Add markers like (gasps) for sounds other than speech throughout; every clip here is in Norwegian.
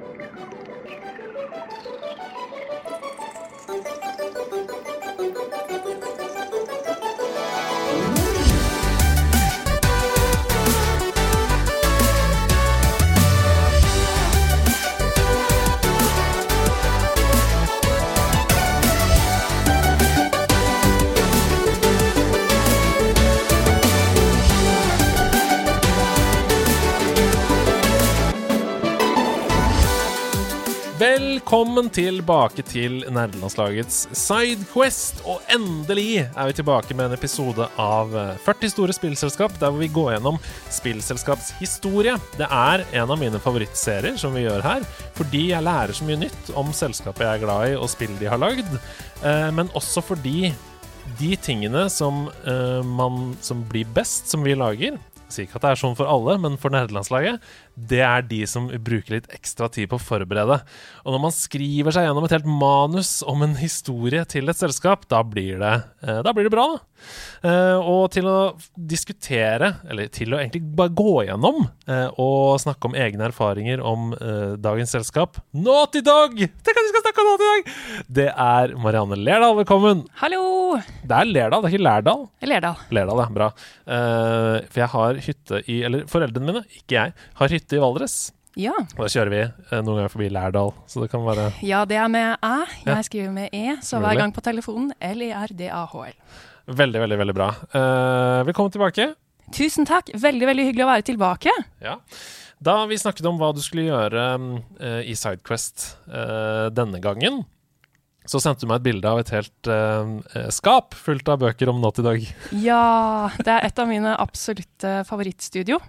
Thank you. Velkommen tilbake til nerdelandslagets Sidequest. Og endelig er vi tilbake med en episode av 40 store spillselskap, der vi går gjennom spillselskaps historie. Det er en av mine favorittserier som vi gjør her, fordi jeg lærer så mye nytt om selskapet jeg er glad i, og spill de har lagd, eh, men også fordi de tingene som, eh, man, som blir best, som vi lager, sier ikke at det er sånn for alle, men for nerdelandslaget, det er de som bruker litt ekstra tid på å forberede. Og når man skriver seg gjennom et helt manus om en historie til et selskap, da blir det, eh, da blir det bra. da. og til å diskutere, eller til å egentlig bare gå gjennom eh, og snakke om egne erfaringer om dagens selskap Naughty Dog! Tenk at vi skal snakke om Naughty Dog! Det er Marianne Lerdal, velkommen. Hallo! Det er Lerdal, det er ikke Lærdal. Lerdal. Lerdal, ja. Bra. for jeg har hytte i Eller foreldrene mine, ikke jeg, har hytte i Valdres. Ja. Da kjører vi noen ganger forbi Lærdal, så det kan være Ja, det er med æ. Jeg skriver med e, så hver gang på telefonen L-E-R-D-A-H-L. Veldig, veldig, veldig bra. Uh, velkommen tilbake. Tusen takk. Veldig veldig hyggelig å være tilbake. Ja. Da vi snakket om hva du skulle gjøre uh, i Sidequest uh, denne gangen, så sendte du meg et bilde av et helt uh, skap fullt av bøker om Naughty Dog. Ja, det er et av mine absolutte favorittstudio.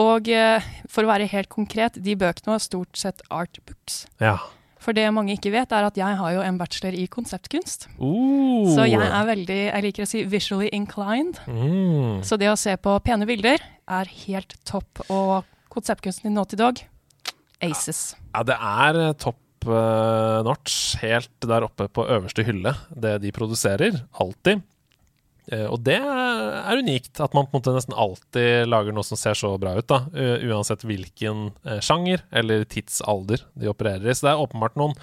Og eh, for å være helt konkret, de bøkene var stort sett artbooks. Ja. For det mange ikke vet, er at jeg har jo en bachelor i konseptkunst. Uh. Så jeg er veldig, jeg liker å si visually inclined. mm. Så det å se på pene bilder er helt topp. Og konseptkunsten i Naughty Dog, aces. Ja, det er eh, topp eh, notch, helt der oppe på øverste hylle, det de produserer. Alltid. Og det er unikt, at man på en måte nesten alltid lager noe som ser så bra ut. da, Uansett hvilken eh, sjanger eller tidsalder de opererer i. Så det er åpenbart noen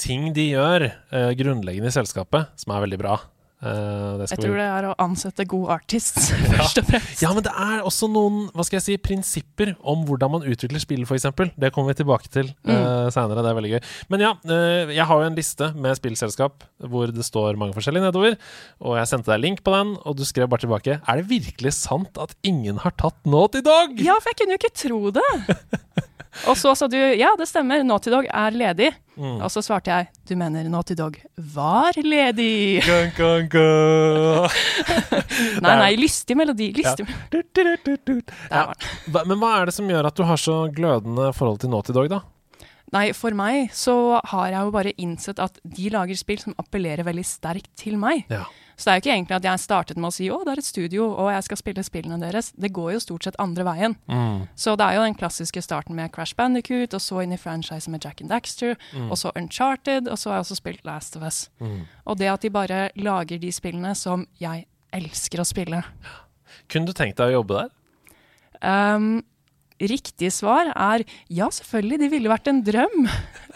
ting de gjør eh, grunnleggende i selskapet, som er veldig bra. Det skal Jeg vi- tror det er å ansette god artist, (laughs) først og fremst. ja, men det er også noen hva skal jeg si, prinsipper om hvordan man utvikler spill, f.eks. Det kommer vi tilbake til uh, seinere. Det er veldig gøy. Men ja, uh, jeg har jo en liste med spillselskap hvor det står mange forskjellige nedover. Og jeg sendte deg link på den, og du skrev bare tilbake Er det virkelig sant at ingen har tatt Naughty Dog? Ja, for jeg kunne jo ikke tro det. (laughs) Og så sa du ja, det stemmer, Naughty Dog er ledig. Mm. Og så svarte jeg du mener Naughty Dog var ledig? Gun, gun, gun. (laughs) Nei, nei, lystig melodi. Lystig. Du, du. Ja. Men hva er det som gjør at du har så glødende forhold til Naughty Dog, da? Nei, for meg så har jeg jo bare innsett at de lager spill som appellerer veldig sterkt til meg. Ja. Så det er jo ikke egentlig at jeg startet med å si å, det er et studio, og jeg skal spille spillene deres. Det går jo stort sett andre veien. Mm. Så det er jo den klassiske starten med Crash Bandicoot, og så inn i franchise med Jack and Daxter, og så Uncharted, og så har jeg også spilt Last of Us. Mm. Og det at de bare lager de spillene som jeg elsker å spille. Kunne du tenkt deg å jobbe der? Um, riktig svar er ja, selvfølgelig, det ville vært en drøm.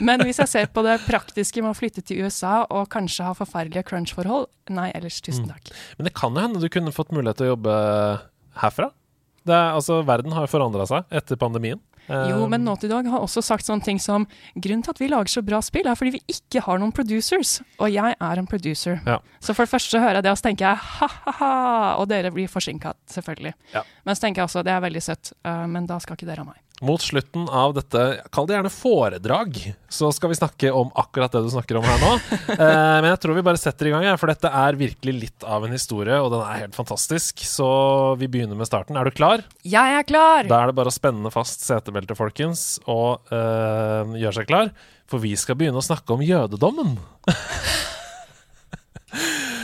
Men hvis jeg ser på det praktiske med å flytte til USA og kanskje ha forferdelige crunch-forhold, nei, ellers tusen takk. Men det kan jo hende du kunne fått mulighet til å jobbe herfra. Det altså, verden har jo forandra seg etter pandemien. Jo, Eh, men Naughty Dog har også sagt sånne ting som grunnen til at vi lager så bra spill, er fordi vi ikke har noen producers. Og jeg er en producer. Ja. Så for det første hører jeg det, og så tenker jeg ha-ha-ha, og dere blir forsinka, selvfølgelig. Ja. Men så tenker jeg også det er veldig søtt, øh, men da skal ikke dere ha meg. Mot slutten av dette, kall det gjerne foredrag, så skal vi snakke om akkurat det du snakker om her nå. (laughs) Eh, men jeg tror vi bare setter i gang, for dette er virkelig litt av en historie, og den er helt fantastisk. Så vi begynner med starten. Er du klar? Jeg er klar! Da er det bare å spenne fast setebeltet, folkens, og eh, gjøre seg klar. For vi skal begynne å snakke om jødedommen. (laughs)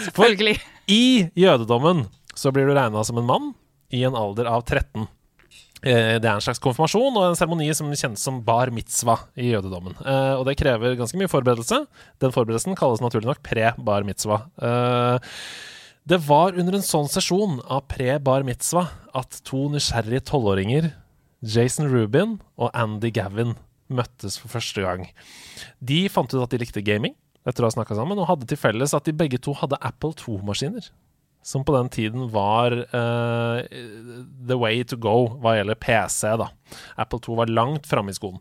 Selvfølgelig. I jødedommen så blir du regna som en mann i en alder av 13. Eh, Det er en slags konfirmasjon og en seremoni som kjennes som bar mitzvah i jødedommen. Eh, Og det krever ganske mye forberedelse. Den forberedelsen kalles naturlig nok pre-bar mitzvah. Eh, Det var under en sånn sesjon av pre-bar mitzvah at to nysgjerrige tolvåringer, Jason Rubin og Andy Gavin, møttes for første gang. De fant ut at de likte gaming etter å ha snakka sammen, og hadde til felles at de begge to hadde Apple 2-maskiner. Som på den tiden var uh, the way to go hva gjelder PC. da. Apple 2 var langt framme i skolen.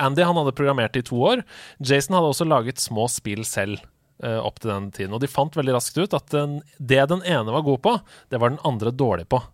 Andy han hadde programmert i to år. Jason hadde også laget små spill selv uh, opp til den tiden. Og de fant veldig raskt ut at den, det den ene var god på, det var den andre dårlig på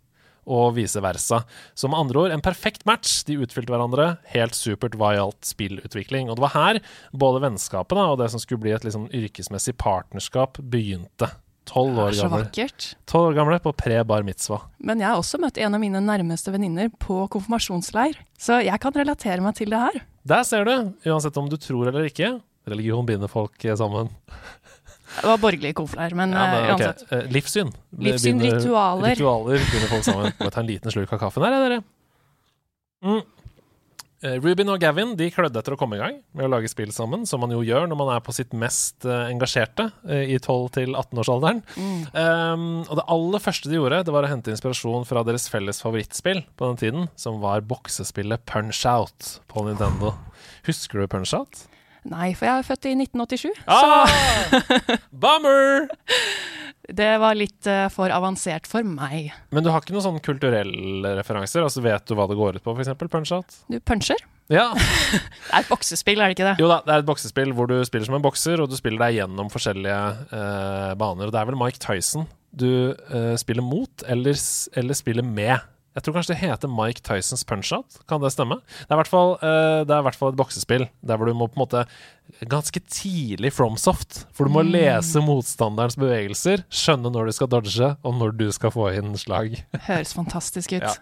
og vice versa. Så med andre ord, en perfekt match. De utfylte hverandre. Helt supert hva gjaldt spillutvikling. Og det var her både vennskapet da, og det som skulle bli et liksom yrkesmessig partnerskap, begynte. Tolv år Så gamle. vakkert. 12 år gamle på pre-bar mitzvah. Men jeg har også møtt en av mine nærmeste venninner på konfirmasjonsleir, så jeg kan relatere meg til det her. Der ser du, uansett om du tror eller ikke, religion binder folk eh, sammen. Det var borgerlig konfleir, men, Ja, eh, men, okay. uansett. Eh, Livssyn. Livssyn, ritualer. Ritualer binder folk sammen. Må jeg ta en liten slurk av kaffen her, jeg, dere? Mm. Eh, Ruben og Gavin de klødde etter å komme i gang med å lage spill sammen, som man jo gjør når man er på sitt mest eh, engasjerte eh, i 12-18-årsalderen. Mm. Um, og det aller første de gjorde, det var å hente inspirasjon fra deres felles favorittspill på den tiden, som var boksespillet Punch-Out på Nintendo. Husker du Punch-Out? Nei, for jeg er født i 1987, Ah! (laughs) Bummer! (laughs) det var litt uh, for avansert for meg. Men du har ikke noen sånne kulturelle referanser? Altså Vet du hva det går ut på, f.eks. Punch-Out? Du puncher. Ja. (laughs) Det er et boksespill, er det ikke det? Jo da, det er et boksespill hvor du spiller som en bokser, og du spiller deg gjennom forskjellige uh, baner. Og det er vel Mike Tyson du uh, spiller mot, eller, eller spiller med. Jeg tror kanskje det heter Mike Tysons Punch-Out. Kan det stemme? Det er i hvert fall, eh, det i hvert fall et boksespill der hvor du må på en måte Ganske tidlig FromSoft. For du må lese motstanderens bevegelser, skjønne når du skal dodge, og når du skal få inn slag. Høres fantastisk ut. (laughs) Ja.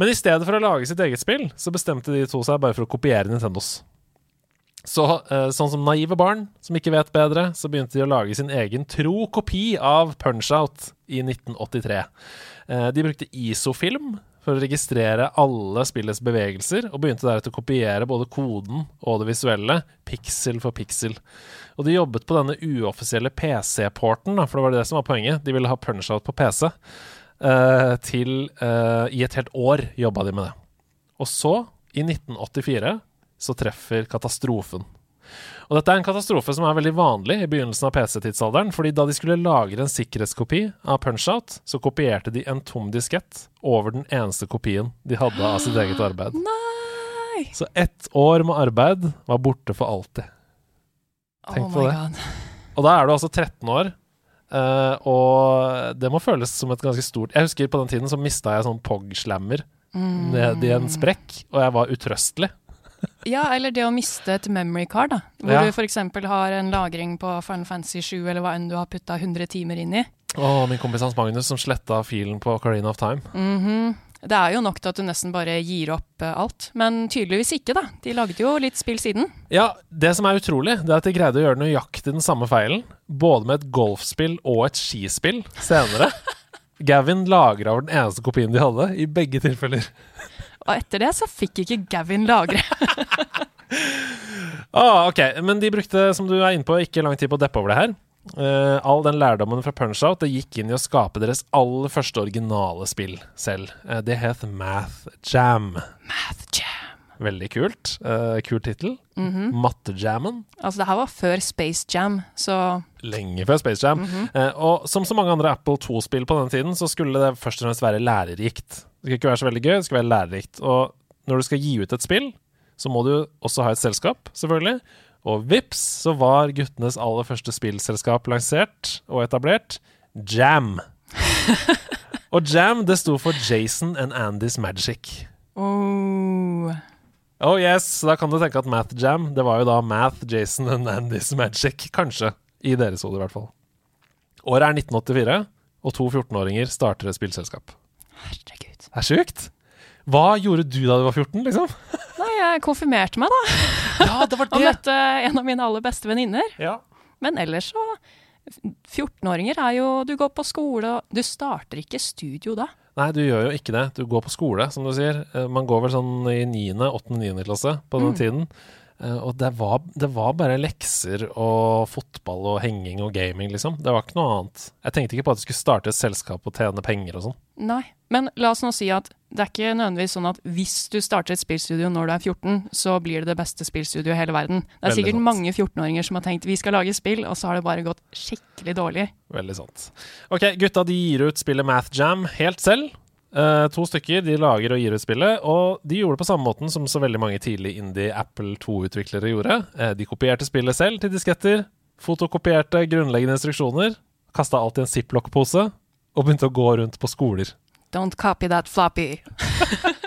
Men i stedet for å lage sitt eget spill, så bestemte de to seg bare for å kopiere Nintendos. Så eh, sånn som naive barn som ikke vet bedre, så begynte de å lage sin egen tro kopi av Punch-Out i 1983. Eh, de brukte ISO-film for å registrere alle spillets bevegelser, og begynte deretter å kopiere både koden og det visuelle, piksel for piksel. Og de jobbet på denne uoffisielle PC-porten, for det var det som var poenget. De ville ha Punch-Out på PC. eh, til eh, I et helt år jobba de med det. Og så, i 1984, så treffer katastrofen. Og dette er en katastrofe som er veldig vanlig i begynnelsen av PC-tidsalderen, fordi da de skulle lagre en sikkerhetskopi av Punch-Out, så kopierte de en tom diskett over den eneste kopien de hadde av sitt eget arbeid. (gasps) Nei! Så ett år med arbeid var borte for alltid. Tenk oh på det. God. Og da er du altså 13 år, eh, og det må føles som et ganske stort Jeg husker på den tiden så mista jeg sånn POG-slammer Mm. ned i en sprekk, og jeg var utrøstelig. (laughs) Ja, eller det å miste et memory card, da. Hvor Ja. du f.eks. har en lagring på Final Fantasy 7, eller hva enn du har putta 100 timer inn i. Å, min kompis Hans Magnus som sletta filen på Carina of Time. Mhm. Det er jo nok til at du nesten bare gir opp eh, alt. Men tydeligvis ikke, da. De lagde jo litt spill siden. Ja, det som er utrolig, det er at de greide å gjøre nøyaktig den samme feilen, både med et golfspill og et skispill senere. (laughs) Gavin lagra over den eneste kopien de hadde, i begge tilfeller. Og etter det så fikk ikke Gavin lagre. (laughs) Ah, ok, Men de brukte, som du er inne på, ikke lang tid på å deppe over det her. Uh, all den lærdommen fra Punch-Out det gikk inn i å skape deres aller første originale spill selv. Uh, det het Math Jam. Math Jam. Veldig kult. Uh, kul tittel. Mattejammen. Altså, det her var før Space Jam, så Lenge før Space Jam. Eh, og som så mange andre Apple 2-spill på den tiden, så skulle det først og fremst være lærerikt. Det skal ikke være så veldig gøy, det skal være lærerikt. Og når du skal gi ut et spill, så må du også ha et selskap, selvfølgelig. Og vips, så var guttenes aller første spillselskap lansert og etablert. Jam. (laughs) og Jam, det sto for Jason and Andys Magic. oh. Oh yes, da kan du tenke at Math Jam, det var jo da Math, Jason and Andys Magic. Kanskje. I deres hode, i hvert fall. Året er 1984, og to 14-åringer starter et spillselskap. Herregud. Det er sjukt! Hva gjorde du da du var 14, liksom? Nei, jeg konfirmerte meg, da. Ja, det var (laughs) det. Og møtte en av mine aller beste venninner. Ja. Men ellers så 14-åringer er jo Du går på skole, og du starter ikke studio da. Nei, du gjør jo ikke det. Du går på skole, som du sier. Eh, Man går vel sånn i 9., 8., 9. klasse på den Mm. tiden. Eh, og det var, det var bare lekser og fotball og henging og gaming, liksom. Det var ikke noe annet. Jeg tenkte ikke på at jeg skulle starte et selskap og tjene penger og sånn. Nei. Men la oss nå si at det er ikke nødvendigvis sånn at hvis du starter et spillstudio når du er 14, så blir det det beste spillstudioet i hele verden. Det er Veldig sikkert sant. mange 14-åringer som har tenkt vi skal lage spill, og så har det bare gått skikkelig dårlig. Veldig sant. Ok, gutta de gir ut spillet Math Jam helt selv. Eh, to stykker. De lager og gir ut spillet. Og de gjorde det på samme måten som så veldig mange tidlig indie Apple 2-utviklere gjorde. Uh, de kopierte spillet selv til disketter, fotokopierte grunnleggende instruksjoner, kasta alt i en ziplock-pose og begynte å gå rundt på skoler. Don't copy that floppy. (laughs)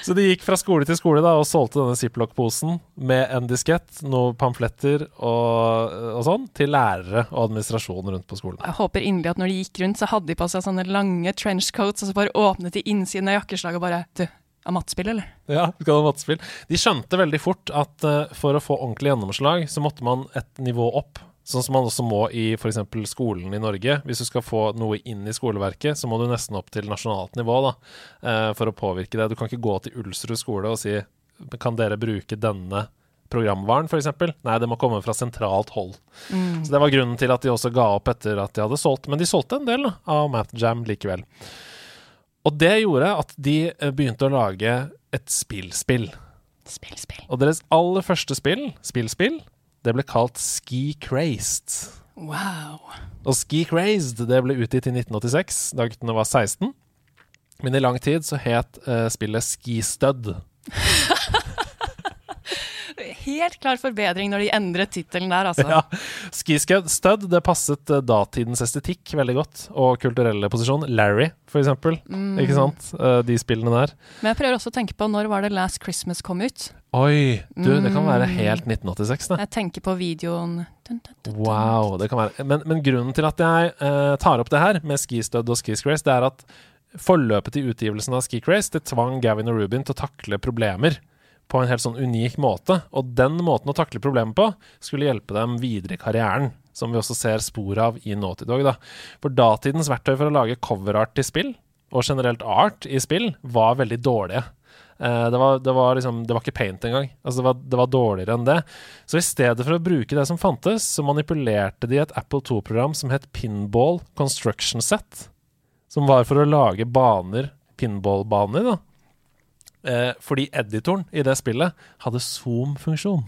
Så de gikk fra skole til skole da og solgte denne ziplock-posen med en diskett, noen pamfletter og, og sånn, til lærere og administrasjon rundt på skolen. Jeg håper inderlig at når de gikk rundt, så hadde de på seg sånne lange trenchcoats, og så bare åpnet de innsiden av jakkeslaget og bare Du, er mattespill, eller? Ja, skal ha mattespill. De skjønte veldig fort at uh, for å få ordentlig gjennomslag, så måtte man et nivå opp. Sånn som man også må i f.eks. skolen i Norge. Hvis du skal få noe inn i skoleverket, så må du nesten opp til nasjonalt nivå da, eh, for å påvirke det. Du kan ikke gå til Ulsrud skole og si kan dere bruke denne programvaren, f.eks.? Nei, det må komme fra sentralt hold. Mm. Så det var grunnen til at de også ga opp etter at de hadde solgt. Men de solgte en del da, av MathJam likevel. Og det gjorde at de eh, begynte å lage et spillspill. Spill, spill. Og deres aller første spill, spillspill, det ble kalt Ski Crazed. Wow. Og Ski Crazed det ble utgitt i 1986, da guttene var 16. Men i lang tid så het uh, spillet Ski Stud. (laughs) Helt klar forbedring når de endret tittelen der, altså. Ja, Ski Stud det passet uh, datidens estetikk veldig godt, og kulturelle posisjon. Larry, for eksempel. Ikke sant? Uh, de spillene der. Men jeg prøver også å tenke på når var det Last Christmas kom ut? Oi! Du, det kan være Mm. helt 1986, det. Jeg tenker på videoen dun, dun, dun. Wow, det kan være. Men, men grunnen til at jeg eh, tar opp det her med skistødd og Skiscrace, det er at forløpet til utgivelsen av Skicrace det tvang Gavin og Rubin til å takle problemer på en helt sånn unik måte. Og den måten å takle problemer på skulle hjelpe dem videre i karrieren, som vi også ser spor av i Naughty Dog. Da. For datidens verktøy for å lage coverart til spill, og generelt art i spill, var veldig dårlige. Eh, det, var, det, var liksom, det var ikke paint engang. Altså det, var, det var dårligere enn det. Så i stedet for å bruke det som fantes, så manipulerte de et Apple 2-program som het Pinball Construction Set. Som var for å lage baner, pinballbaner, da. Eh, fordi editoren i det spillet hadde zoom-funksjon.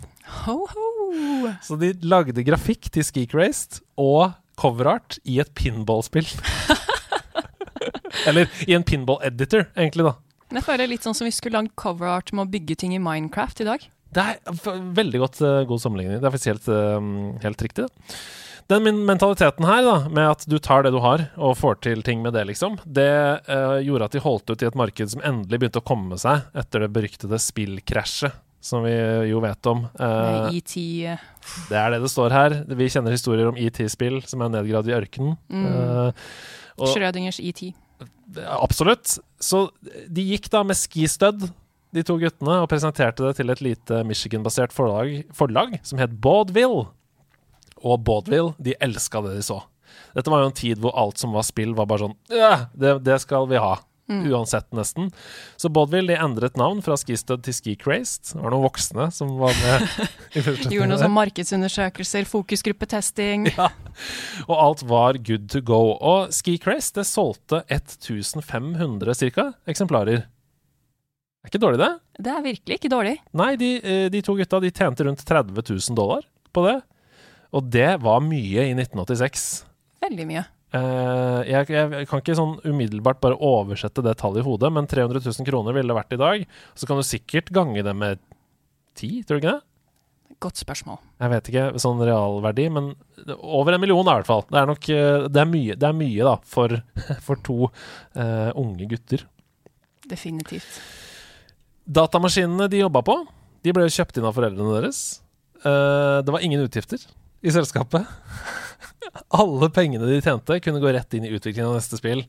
Så de lagde grafikk til Skeek Raced og coverart i et pinballspill. (laughs) Eller i en pinball-editor, egentlig, da. Jeg føler litt sånn som vi skulle lagd coverart med å bygge ting i Minecraft i dag. Det er veldig godt, eh, god sammenligning. Det er faktisk helt, eh, helt riktig. det. Den mentaliteten her, da, med at du tar det du har, og får til ting med det, liksom, det uh, gjorde at de holdt ut i et marked som endelig begynte å komme seg etter det beryktede spillkrasjet, som vi jo vet om. Uh, ET eh, det er det det står her. Vi kjenner historier om ET-spill som er nedgravd i ørkenen. Mm. Uh, Schrødingers ET. Absolutt. Så de gikk da med skistud, de to guttene, og presenterte det til et lite Michigan-basert forlag, forlag som het Baudville. Og Baudville, de elska det de så. Dette var jo en tid hvor alt som var spill, var bare sånn det, det skal vi ha. Uansett, nesten. Så Baudeville de endret navn fra Skistud til Ski Crazed. Det var noen voksne som var med. (laughs) i Gjorde noen som sånn markedsundersøkelser, fokusgruppetesting. Ja. Og alt var good to go. Og Ski Craze det solgte 1500 cirka eksemplarer. Er ikke dårlig, det? Det er virkelig ikke dårlig. Nei, de, eh, de to gutta de tjente rundt 30 000 dollar på det. Og det var mye i 1986. Veldig mye. Eh, jeg, jeg kan ikke sånn umiddelbart bare oversette det tallet i hodet, men 300 000 kroner ville det vært i dag. Så kan du sikkert gange det med 10, tror du ikke det? Godt spørsmål. Jeg vet ikke sånn realverdi, men over en million i hvert fall. Det er nok eh, det er mye, det er mye da, for, (laughs) for to uh, unge gutter. Definitivt. Datamaskinene de jobba på, de ble jo kjøpt inn av foreldrene deres. Uh, det var ingen utgifter i selskapet. Alle pengene de tjente, kunne gå rett inn i utviklingen av neste spill.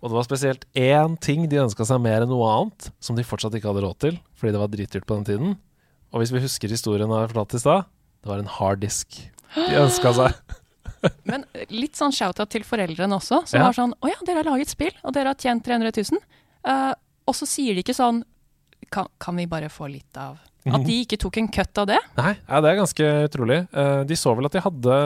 Og det var spesielt én ting de ønska seg mer enn noe annet, som de fortsatt ikke hadde råd til, fordi det var dritdyrt på den tiden. Og hvis vi husker historien jeg fortalte i stad, det var en harddisk de ønska seg. (gasps) Men litt sånn shout-out til foreldrene også, som Ja. var sånn Å ja, dere har laget spill, og dere har tjent 300 000. Uh, og så sier de ikke sånn kan, kan vi bare få litt av At de ikke tok en cut av det. Nei, ja, det er ganske utrolig. Eh, de så vel at de hadde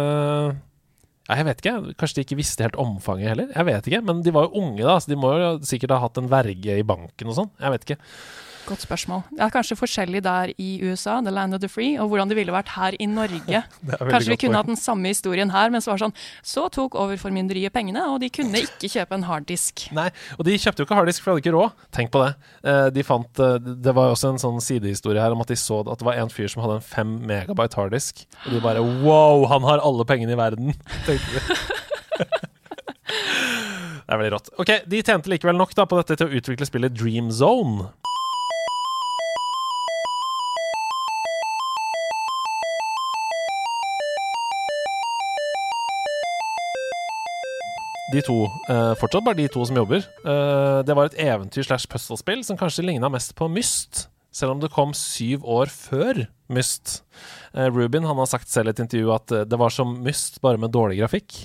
ja, Jeg vet ikke, kanskje de ikke visste helt omfanget heller. Jeg vet ikke, Men de var jo unge, da, så de må jo sikkert ha hatt en verge i banken og sånn. Jeg vet ikke. Godt spørsmål. Det er kanskje forskjellig der i USA, the land of the free, og hvordan det ville vært her i Norge. (laughs) Kanskje vi kunne hatt den samme historien her, men så var det sånn Så tok overformynderiet pengene, og de kunne ikke kjøpe en harddisk. (laughs) Nei, og de kjøpte jo ikke harddisk, for de hadde ikke råd. Tenk på det. Eh, De fant, eh, det var jo også en sånn sidehistorie her om at de så at det var en fyr som hadde en fem megabyte harddisk. Og de bare wow, han har alle pengene i verden, (laughs) tenkte de. Det er veldig rått. Ok, De tjente likevel nok da på dette til å utvikle spillet Dream Zone. De to, eh, fortsatt bare de to som jobber. Eh, det var et eventyr slash puzzlespill som kanskje ligna mest på Myst, selv om det kom syv år før Myst. Eh, Rubin han har sagt selv i et intervju at eh, det var som Myst, bare med dårlig grafikk.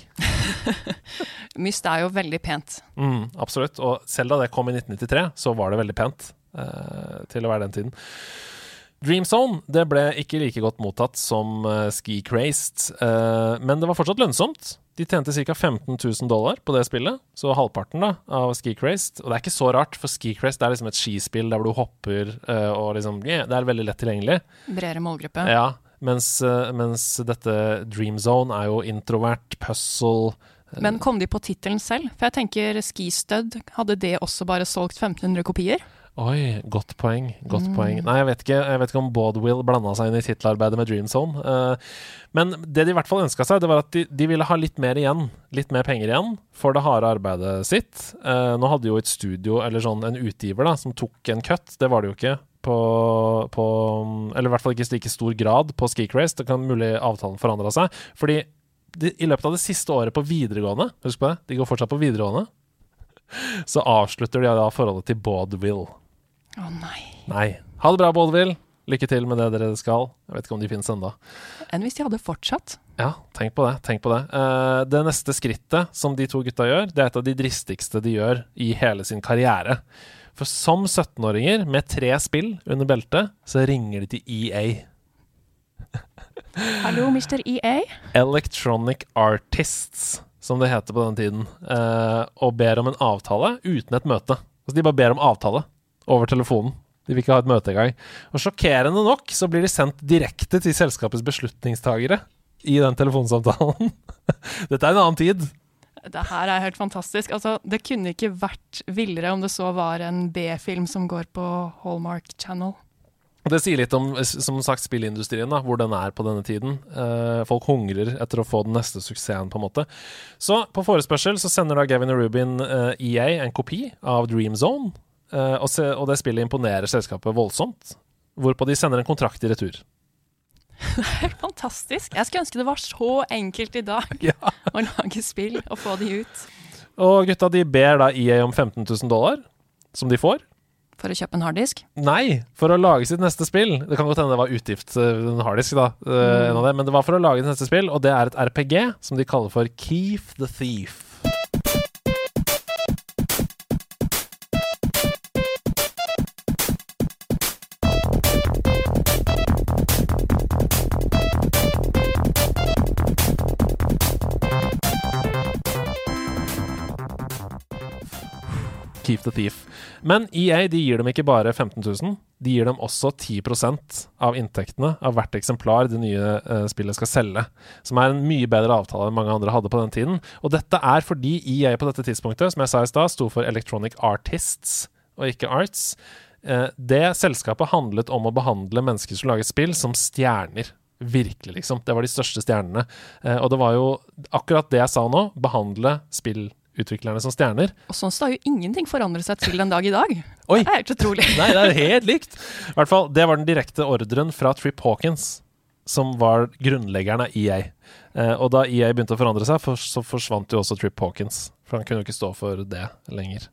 (laughs) Myst er jo veldig pent. Mm, absolutt. Og selv da det kom i 1993, så var det veldig pent eh, til å være den tiden. Dream Zone det ble ikke like godt mottatt som uh, Ski Crazed, eh, men det var fortsatt lønnsomt. De tjente ca. 15 000 dollar på det spillet, så halvparten da av Ski Crazed. Og det er ikke så rart, for Ski Crazed er liksom et skispill der hvor du hopper eh, og liksom yeah, Det er veldig lett tilgjengelig. Bredere målgruppe. Ja, mens, eh, mens dette Dream Zone er jo introvert, puzzle Men kom de på tittelen selv? For jeg tenker Skistud, hadde det også bare solgt 1500 kopier? Oi, godt poeng. Godt Mm. poeng. Nei, jeg vet ikke, jeg vet ikke om Baudwill blanda seg inn i tittelarbeidet med Dream Zone. Uh, men det de i hvert fall ønska seg, det var at de, de ville ha litt mer igjen. Litt mer penger igjen for det harde arbeidet sitt. Uh, nå hadde jo et studio, eller sånn en utgiver, da, som tok en cut. Det var det jo ikke på, på Eller i hvert fall ikke i like stor grad på ski-crace, Det kan mulig avtalen forandra seg. Fordi de, i løpet av det siste året på videregående, husk på det, de går fortsatt på videregående, så avslutter de da forholdet til Baudwill. Å nei. Nei. Ha det bra, Baudville. Lykke til med det dere skal. Jeg vet ikke om de finnes ennå. Enn hvis de hadde fortsatt? Ja, tenk på det. tenk på Det uh, Det neste skrittet som de to gutta gjør, det er et av de dristigste de gjør i hele sin karriere. For som 17-åringer med tre spill under beltet, så ringer de til EA. Hallo, Mr. EA? Electronic Artists, som det heter på den tiden, eh, og ber om en avtale uten et møte. Altså De bare ber om avtale over telefonen. De vil ikke ha et møte engang. Og sjokkerende nok så blir de sendt direkte til selskapets beslutningstagere i den telefonsamtalen. (laughs) Dette er en annen tid. Det her er helt fantastisk. Altså, det kunne ikke vært villere om det så var en B-film som går på Hallmark Channel. Det sier litt om som sagt, spillindustrien, da, hvor den er på denne tiden. Eh, folk hungrer etter å få den neste suksessen, på en måte. Så på forespørsel så sender da Gavin og Rubin eh, EA en kopi av Dream Zone, eh, og, se, og det spillet imponerer selskapet voldsomt. Hvorpå de sender en kontrakt i retur. (laughs) Det Helt fantastisk. Jeg skulle ønske det var så enkelt i dag (laughs) Ja. (laughs) å lage spill og få de ut. Og gutta de ber da EA om 15 000 dollar, som de får. For å kjøpe en harddisk. Nei, for å lage sitt neste spill. Det kan godt hende det var utgift, eh, en harddisk, da, Mm. en av det, men det var for å lage sitt neste spill, og det er et RPG som de kaller for Keef the Thief. Keep the Thief. Men EA de gir dem ikke bare 15 000, de gir dem også 10% av inntektene av hvert eksemplar det nye uh, spillet skal selge. Som er en mye bedre avtale enn mange andre hadde på den tiden. Og dette er fordi EA på dette tidspunktet, som jeg sa i stad, sto for Electronic Artists og ikke Arts. Uh, det selskapet handlet om å behandle mennesker som lager spill, som stjerner. Virkelig, liksom. Det var de største stjernene. Uh, og det var jo akkurat det jeg sa nå. Behandle spillutviklerne som stjerner. Og sånn så har jo ingenting forandret seg til den dag i dag. Oi! Det er helt utrolig. Nei, det er helt likt. I hvert fall, Det var den direkte ordren fra Trip Hawkins, som var grunnleggeren av EA. Eh, og da EA begynte å forandre seg, for, så forsvant jo også Trip Hawkins. For han kunne jo ikke stå for det lenger.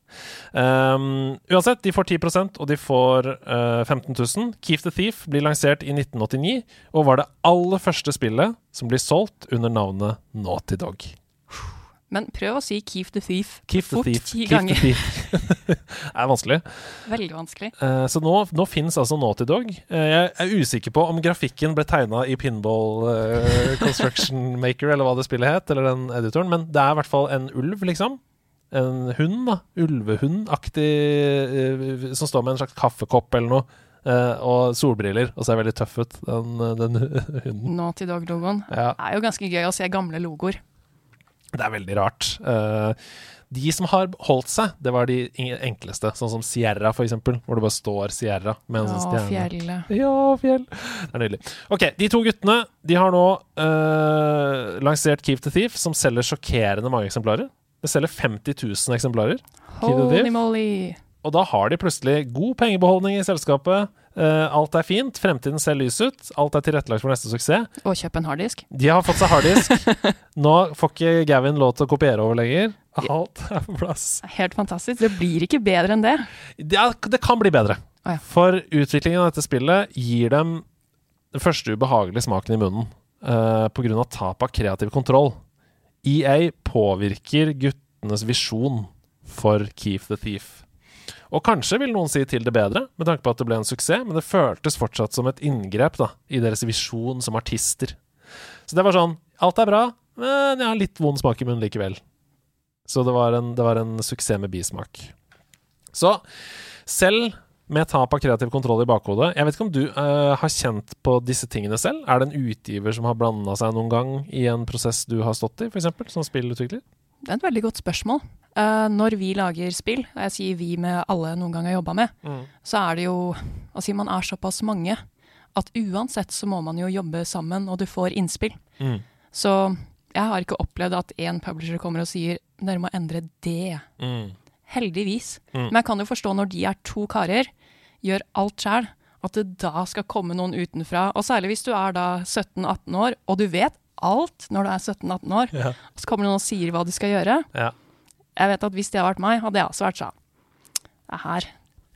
Um, uansett, de får 10% og de får uh, 15 000. Keef the Thief blir lansert i 1989, og var det aller første spillet som blir solgt under navnet Naughty Dog. Men prøv å si 'keep the thief' Keep the fort thief. ti Keep the ganger. thief. (laughs) det er vanskelig. Veldig vanskelig. Eh, så nå, nå fins altså Naughty Dog. Eh, jeg er usikker på om grafikken ble tegna i Pinball eh, Construction (laughs) Maker, eller hva det spillet het, eller den editoren, men det er i hvert fall en ulv, liksom. En hund, da. Ulvehundaktig, eh, som står med en slags kaffekopp eller noe. Uh, og solbriller, og ser veldig tøff ut, den, den (laughs) hunden. Naughty Dog-logoen. Ja, Det er jo ganske gøy å se gamle logoer. Det er veldig rart. Eh, de som har holdt seg, det var de enkleste, sånn som Sierra, for eksempel, hvor det bare står Sierra med en sånn stjerne. fjellet. Ja, fjell. Det er nydelig. Ok, De to guttene de har nå øh, lansert Keep the Thief, som selger sjokkerende mange eksemplarer. Det selger 50 000 eksemplarer. Holy Thief. moly. Og da har de plutselig god pengebeholdning i selskapet. Uh, alt er fint, fremtiden ser lys ut, alt er tilrettelagt for neste suksess. Og kjøp en harddisk. De har fått seg harddisk. (laughs) Nå får ikke Gavin lov til å kopiere over lenger. Alt er på plass. Helt fantastisk. Det blir ikke bedre enn det. Det, det kan bli bedre. Oh, ja. For utviklingen av dette spillet gir dem den første ubehagelige smaken i munnen uh, pga. tap av kreativ kontroll. EA påvirker guttenes visjon for Keef the Thief. Og kanskje vil noen si til det bedre, med tanke på at det ble en suksess, men det føltes fortsatt som et inngrep da, i deres visjon som artister. Så det var sånn Alt er bra, men jeg har litt vond smak i munnen likevel. Så det var en, det var en suksess med bismak. Så selv med tap av kreativ kontroll i bakhodet Jeg vet ikke om du uh, har kjent på disse tingene selv? Er det en utgiver som har blanda seg noen gang i en prosess du har stått i, f.eks., som spillutvikler? Det er et veldig godt spørsmål. Uh, når vi lager spill, og jeg sier vi med alle noen gang har jobba med, så er det jo Altså, man er såpass mange at uansett så må man jo jobbe sammen, og du får innspill. Mm. Så jeg har ikke opplevd at én publisher kommer og sier dere må endre det. Mm. Heldigvis. Mm. Men jeg kan jo forstå når de er to karer, gjør alt sjæl, at det da skal komme noen utenfra. Og særlig hvis du er da 17-18 år, og du vet alt når du er 17-18 år, Ja. og så kommer noen og sier hva du skal gjøre. Ja. Jeg vet at hvis det hadde vært meg, hadde jeg også vært sånn Det her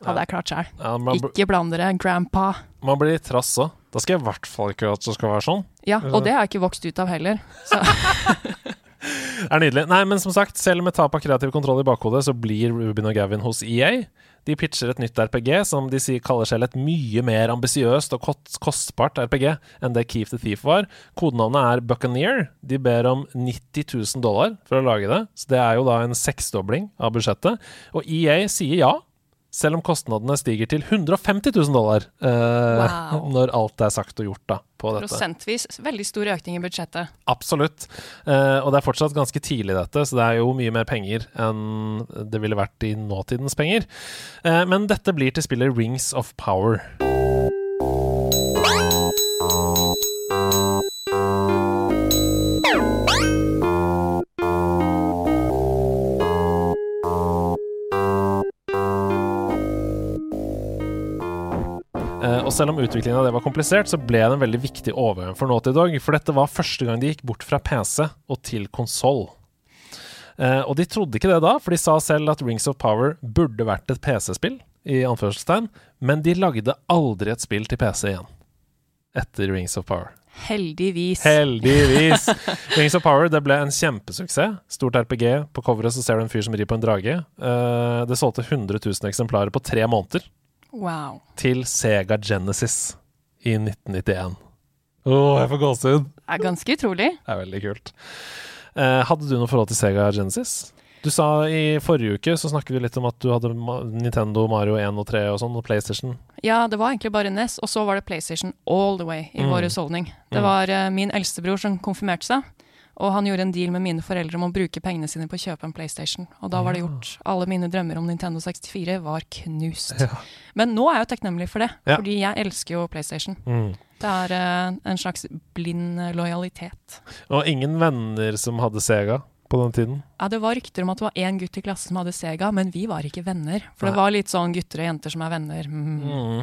hadde jeg klart sjøl. Ja, Ikke bland dere, grandpa. man blir trass òg. Da skal jeg i hvert fall ikke at det skal være sånn. Ja, og det har jeg ikke vokst ut av heller. Så (laughs) er nydelig. Nei, men som sagt, selv med tap av kreativ kontroll i bakhodet, så blir Rubin og Gavin hos EA. De pitcher et nytt RPG som de sier kaller selv et mye mer ambisiøst og kostbart RPG enn det Keef the Thief var. Kodenavnet er Buccaneer. De ber om 90 000 dollar for å lage det, så det er jo da en seksdobling av budsjettet. Og EA sier ja, selv om kostnadene stiger til 150 000 dollar eh, Wow. når alt er sagt og gjort da på dette. prosentvis veldig stor økning i budsjettet. Absolutt. Eh, og det er fortsatt ganske tidlig, dette, så det er jo mye mer penger enn det ville vært i nåtidens penger. Eh, men dette blir til spillet Rings of Power. Og selv om utviklingen av det var komplisert, så ble det en veldig viktig overgang for Naughty Dog. For dette var første gang de gikk bort fra PC og til konsoll. Eh, og de trodde ikke det da, for de sa selv at Rings of Power burde vært et PC-spill, i anførselstegn, men de lagde aldri et spill til PC igjen. Etter Rings of Power. Heldigvis. Heldigvis! (laughs) Rings of Power det ble en kjempesuksess. Stort RPG. På coveret så ser du en fyr som rir på en drage. Eh, det solgte 100 000 eksemplarer på tre måneder Wow. til Sega Genesis i 1991. Å, jeg får gåsehud! Det er ganske utrolig. Det er veldig kult. Eh, hadde du noe forhold til Sega Genesis? Du sa i forrige uke så snakket vi litt om at du hadde Nintendo, Mario 1 og 3 og sånn, og PlayStation. Ja, det var egentlig bare NES, og så var det PlayStation all the way i Mm. vår husholdning. Det Mm. var eh, min eldstebror som konfirmerte seg, og han gjorde en deal med mine foreldre om å bruke pengene sine på å kjøpe en PlayStation. Og da var det gjort. Alle mine drømmer om Nintendo 64 var knust. Ja. Men nå er jeg jo takknemlig for det, Ja. fordi jeg elsker jo PlayStation. Mm. Det er uh, en slags blind eh, lojalitet. Og ingen venner som hadde Sega på den tiden. Ja, Det var rykter om at det var én gutt i klassen som hadde Sega, men vi var ikke venner. For det var litt sånn gutter og jenter som er venner. Mm. Mm.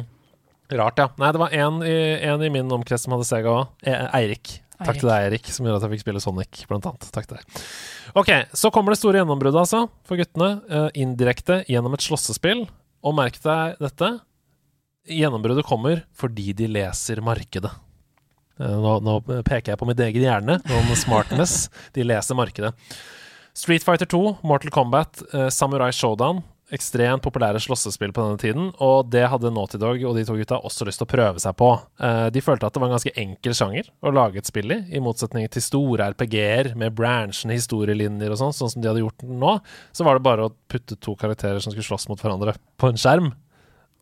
Rart, ja. Nei, det var en i, i min omkrets som hadde Sega òg. Eirik. Takk til deg, Erik, som gjorde at jeg fikk spille Sonic, blant annet. Takk til deg. Ok, så kommer det store gjennombruddet, altså, for guttene. eh, indirekte gjennom et slåssespill. Og merk deg dette. Gjennombruddet kommer fordi de leser markedet. Eh, Nå, nå peker jeg på mitt egen hjerne noen (laughs) smartness. De leser markedet. Street Fighter 2, Mortal Kombat, eh, Samurai Showdown. Ekstremt populære slåssespill på denne tiden, og det hadde Naughty Dog og de to gutta også lyst til å prøve seg på. Eh, de følte at det var en ganske enkel sjanger å lage et spill i, i motsetning til store RPG-er med branchende historielinjer og sånn, sånn som de hadde gjort nå. Så var det bare å putte to karakterer som skulle slåss mot hverandre, på en skjerm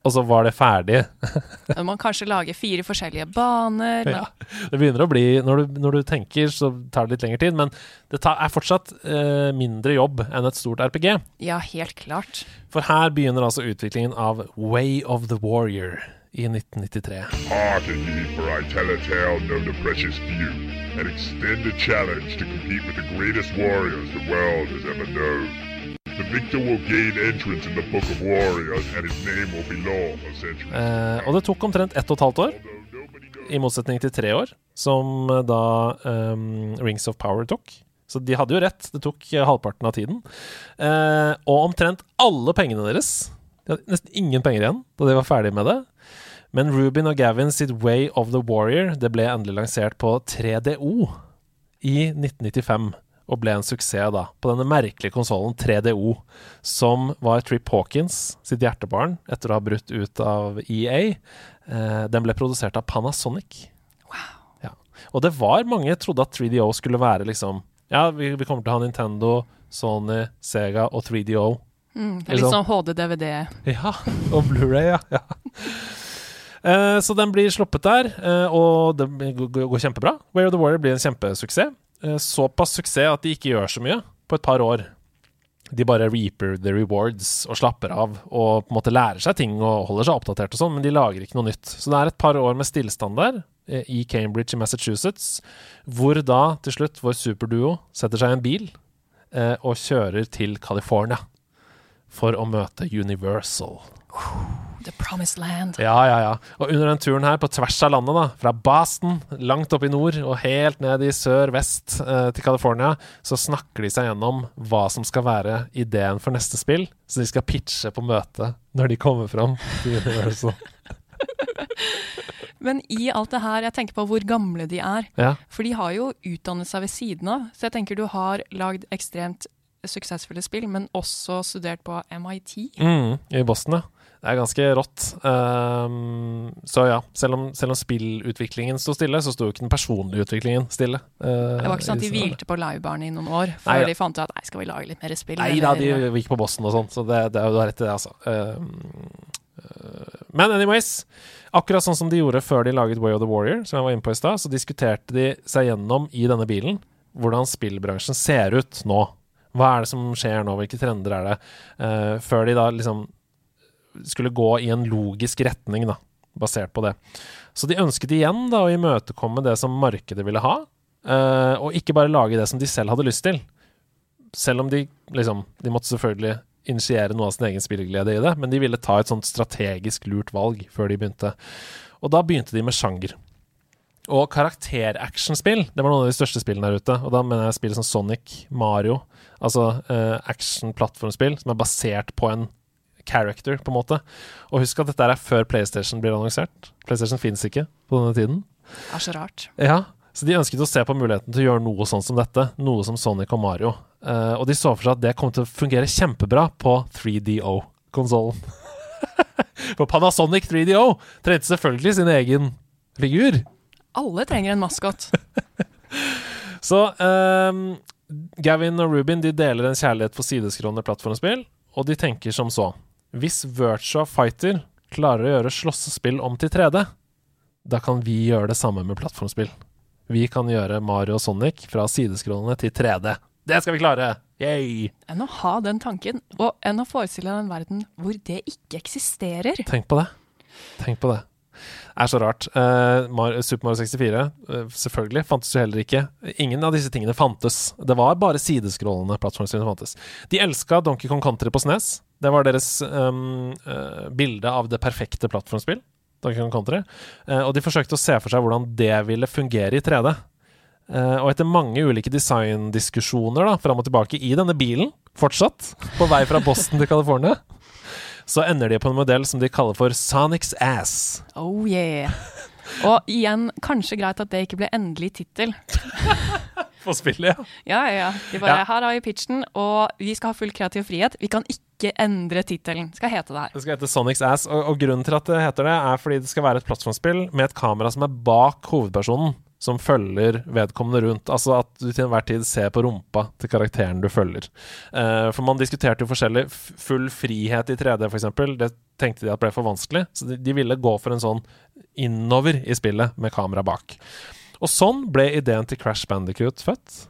og så var det ferdig. (laughs) Må man kanskje lage fire forskjellige baner. Men... Ja, det begynner å bli når du, når du, tenker, så tar det litt lengre tid. Men det tar, er fortsatt eh, mindre jobb enn et stort RPG. Ja, helt klart. For her begynner altså utviklingen av Way of the Warrior i 1993. Hearten ye, for I tell a tale known to precious few, and extend a challenge to compete with the greatest warriors the world has ever known. The victor will gain entrance in the book of warriors, and his name will be law for centuries. Eh, og det tok omtrent ett og et halvt år, i motsetning til tre år, som eh, da um, Rings of Power tok. Så de hadde jo rett, det tok eh, halvparten av tiden. Eh, og omtrent alle pengene deres De hadde nesten ingen penger igjen da de var ferdige med det. Men Ruben og Gavin sitt Way of the Warrior det ble endelig lansert på 3DO i 1995 og ble en suksess da, på denne merkelige konsollen 3DO, som var Trip Hawkins sitt hjertebarn etter å ha brutt ut av EA. Eh, den ble produsert av Panasonic. Wow. Ja. Og det var mange som trodde at 3DO skulle være liksom Ja, vi, vi kommer til å ha Nintendo, Sony, Sega og 3DO. Mm, det er litt sånn HD-DVD. Ja, (laughs) og Blu-ray, ja. ja. Eh, så den blir sluppet der, eh, og det går kjempebra. Way of the Warrior blir en kjempesuksess. Eh, såpass suksess at de ikke gjør så mye på et par år. De bare reaper the rewards og slapper av og på en måte lærer seg ting og holder seg oppdatert og sånn, men de lager ikke noe nytt. Så det er et par år med stillstand der, eh, i Cambridge i Massachusetts, hvor da til slutt vår superduo setter seg i en bil eh, og kjører til California for å møte Universal. The Promised Land. Ja, ja, ja. Og under den turen her, på tvers av landet, da, fra Boston, langt opp i nord, og helt ned i sør-vest eh, til California, så snakker de seg gjennom hva som skal være ideen for neste spill. Så de skal pitche på møtet når de kommer fram til Universal. (laughs) Men i alt det her, jeg tenker på hvor gamle de er. Ja. For de har jo utdannet seg ved siden av. Så jeg tenker du har lagd ekstremt suksessfulle spill, men også studert på MIT. Mm, I Boston, ja. Det er ganske rått. Um, så ja, selv om, selv om spillutviklingen sto stille, så sto jo ikke den personlige utviklingen stille. Uh, det var ikke sånn at de hvilte på livebaren i noen år før nei, de fant ut at nei, skal vi lage litt mer spill? Nei da, de gikk på bossen og sånn, så det, det, du har rett i det, altså. Um, men anyways, akkurat sånn som de gjorde før de laget Way of the Warrior, som jeg var inne på i stad, så diskuterte de seg gjennom i denne bilen hvordan spillbransjen ser ut nå. Hva er det som skjer nå, hvilke trender er det? Uh, før de da liksom skulle gå i en logisk retning, da, basert på det. Så de ønsket igjen da å imøtekomme det som markedet ville ha, uh, og ikke bare lage det som de selv hadde lyst til. Selv om de liksom De måtte selvfølgelig initiere noe av sin egen spilleglede i det, men de ville ta et sånt strategisk lurt valg før de begynte. Og da begynte de med sjanger. Og karakteractionspill, det var noen av de største spillene der ute. Og da mener jeg spill som Sonic, Mario, altså uh, action-plattformspill som er basert på en character, på en måte. Og husk at dette er før PlayStation blir annonsert. PlayStation fins ikke på denne tiden. Det er så rart. Ja, så de ønsket å se på muligheten til å gjøre noe sånn som dette. Noe som Sonic og Mario. Uh, og de så for seg at det kom til å fungere kjempebra på 3DO-konsollen. for (laughs) Panasonic 3DO trengte selvfølgelig sin egen figur. Alle trenger en maskot. (laughs) så um, Gavin og Rubin de deler en kjærlighet for sideskrående plattformspill, og de tenker som så. Hvis Virtua Fighter klarer å gjøre slåssespill om til 3D, da kan vi gjøre det samme med plattformspill. Vi kan gjøre Mario og Sonic fra sideskrollene til 3D. Det skal vi klare! Yay! Enn å ha den tanken, og enn å forestille deg en verden hvor det ikke eksisterer. Tenk på det. Tenk på det Det er så rart. Uh, Super Mario 64, uh, eh, selvfølgelig, fantes jo heller ikke. Ingen av disse tingene fantes. Det var bare sideskrålende plattformer som fantes. De elska Donkey Kong Country på SNES. Det var deres um, bilde av det perfekte plattformspill. Donkey Kong Country. og de forsøkte å se for seg hvordan det ville fungere i 3D. og etter mange ulike designdiskusjoner fram og tilbake i denne bilen, fortsatt, på vei fra Boston til California så ender de på en modell som de kaller for Sonics Ass. Oh yeah. Og igjen, kanskje greit at det ikke ble endelig tittel. På spillet, ja. Ja, ja. De bare Ja. Her har vi pitchen, og vi skal ha full kreativ frihet. Vi kan ikke endre tittelen. Skal hete det her. Det skal hete Sonic's Ass, og, og grunnen til at det heter det, er fordi det skal være et plattformspill med et kamera som er bak hovedpersonen, som følger vedkommende rundt. Altså at du til enhver tid ser på rumpa til karakteren du følger. Uh, for man diskuterte jo forskjellig. Full frihet i 3D, f.eks., det tenkte de at ble for vanskelig, så de, de ville gå for en sånn innover i spillet med kamera bak. Og sånn ble ideen til Crash Bandicoot født.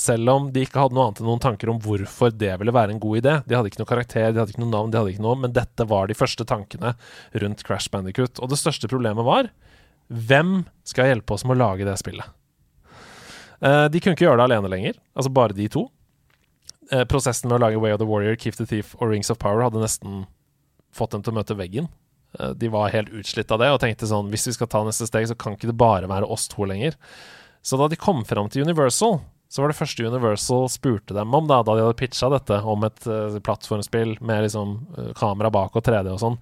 Selv om de ikke hadde noe annet enn noen tanker om hvorfor det ville være en god idé. De hadde ikke noe karakter, de hadde ikke noe navn, de hadde ikke noe, men dette var de første tankene rundt Crash Bandicoot. Og det største problemet var hvem skal hjelpe oss med å lage det spillet? Eh, de kunne ikke gjøre det alene lenger, altså bare de to. Eh, prosessen med å lage Way of the Warrior, Keep the Thief og Rings of Power hadde nesten fått dem til å møte veggen. Eh, de var helt utslitt av det og tenkte sånn Hvis vi skal ta neste steg, så kan ikke det bare være oss to lenger. Så da de kom fram til Universal, så var det første Universal spurte dem om, da, da de hadde pitcha dette om et uh, plattformspill med liksom uh, kamera bak og 3D og sånn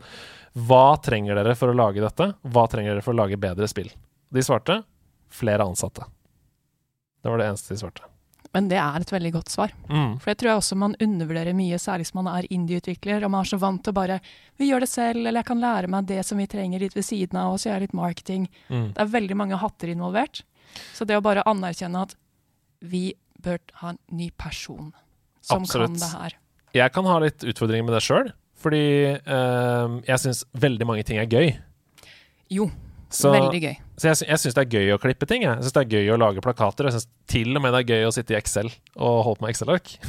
Hva trenger dere for å lage dette? Hva trenger dere for å lage bedre spill? De svarte flere ansatte. Det var det eneste de svarte. Men det er et veldig godt svar. Mm. For det tror jeg også man undervurderer mye, særlig hvis man er indie-utvikler og man er så vant til å bare Vi gjør det selv, eller jeg kan lære meg det som vi trenger litt ved siden av, og så gjør jeg litt marketing. Mm. Det er veldig mange hatter involvert. Så det å bare anerkjenne at vi bør ha en ny person som Absolutt. kan det her. Jeg kan ha litt utfordringer med det sjøl, fordi øh, jeg syns veldig mange ting er gøy. Jo, Så, veldig gøy. så jeg, jeg syns det er gøy å klippe ting. Jeg, jeg syns det er gøy å lage plakater. Jeg syns til og med det er gøy å sitte i Excel og holde på med Excel-ark. (laughs)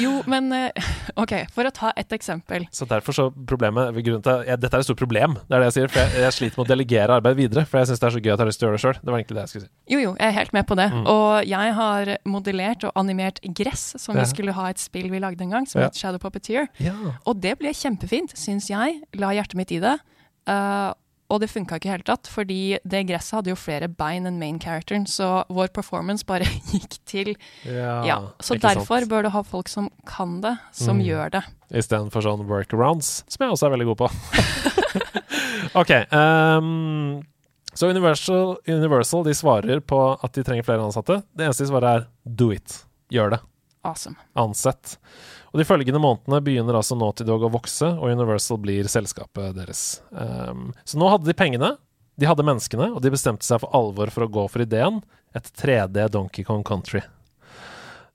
Jo, men eh, OK, for å ta et eksempel. Så derfor så problemet grunnen til Dette er et stort problem, det er det jeg sier. For jeg, jeg sliter med å delegere arbeid videre, for jeg syns det er så gøy at jeg har lyst til å gjøre det sjøl. Det var egentlig det jeg skulle si. Jo, jo, jeg er helt med på det. Mm. Og jeg har modellert og animert gress, som Ja. vi skulle ha et spill vi lagde en gang, som Ja. het Shadow Puppeteer. Ja. Og det ble kjempefint, syns jeg. La hjertet mitt i det. Eh, og det funka ikke i hele tatt, fordi det gresset hadde jo flere bein enn main characteren, så vår performance bare (laughs) gikk til Ja. Så ikke sant. derfor bør du ha folk som kan det, som Mm. gjør det. Istedenfor sånn workarounds, som jeg også er veldig god på. (laughs) OK. ehm, så Universal, Universal de svarer på at de trenger flere ansatte. Det eneste de svarer, er do it. Gjør det. Awesome. Ansett. Og De følgende månedene begynner altså Naughty Dog å vokse, og Universal blir selskapet deres. Um, så nå hadde de pengene, de hadde menneskene, og de bestemte seg for alvor for å gå for ideen et 3D Donkey Kong Country.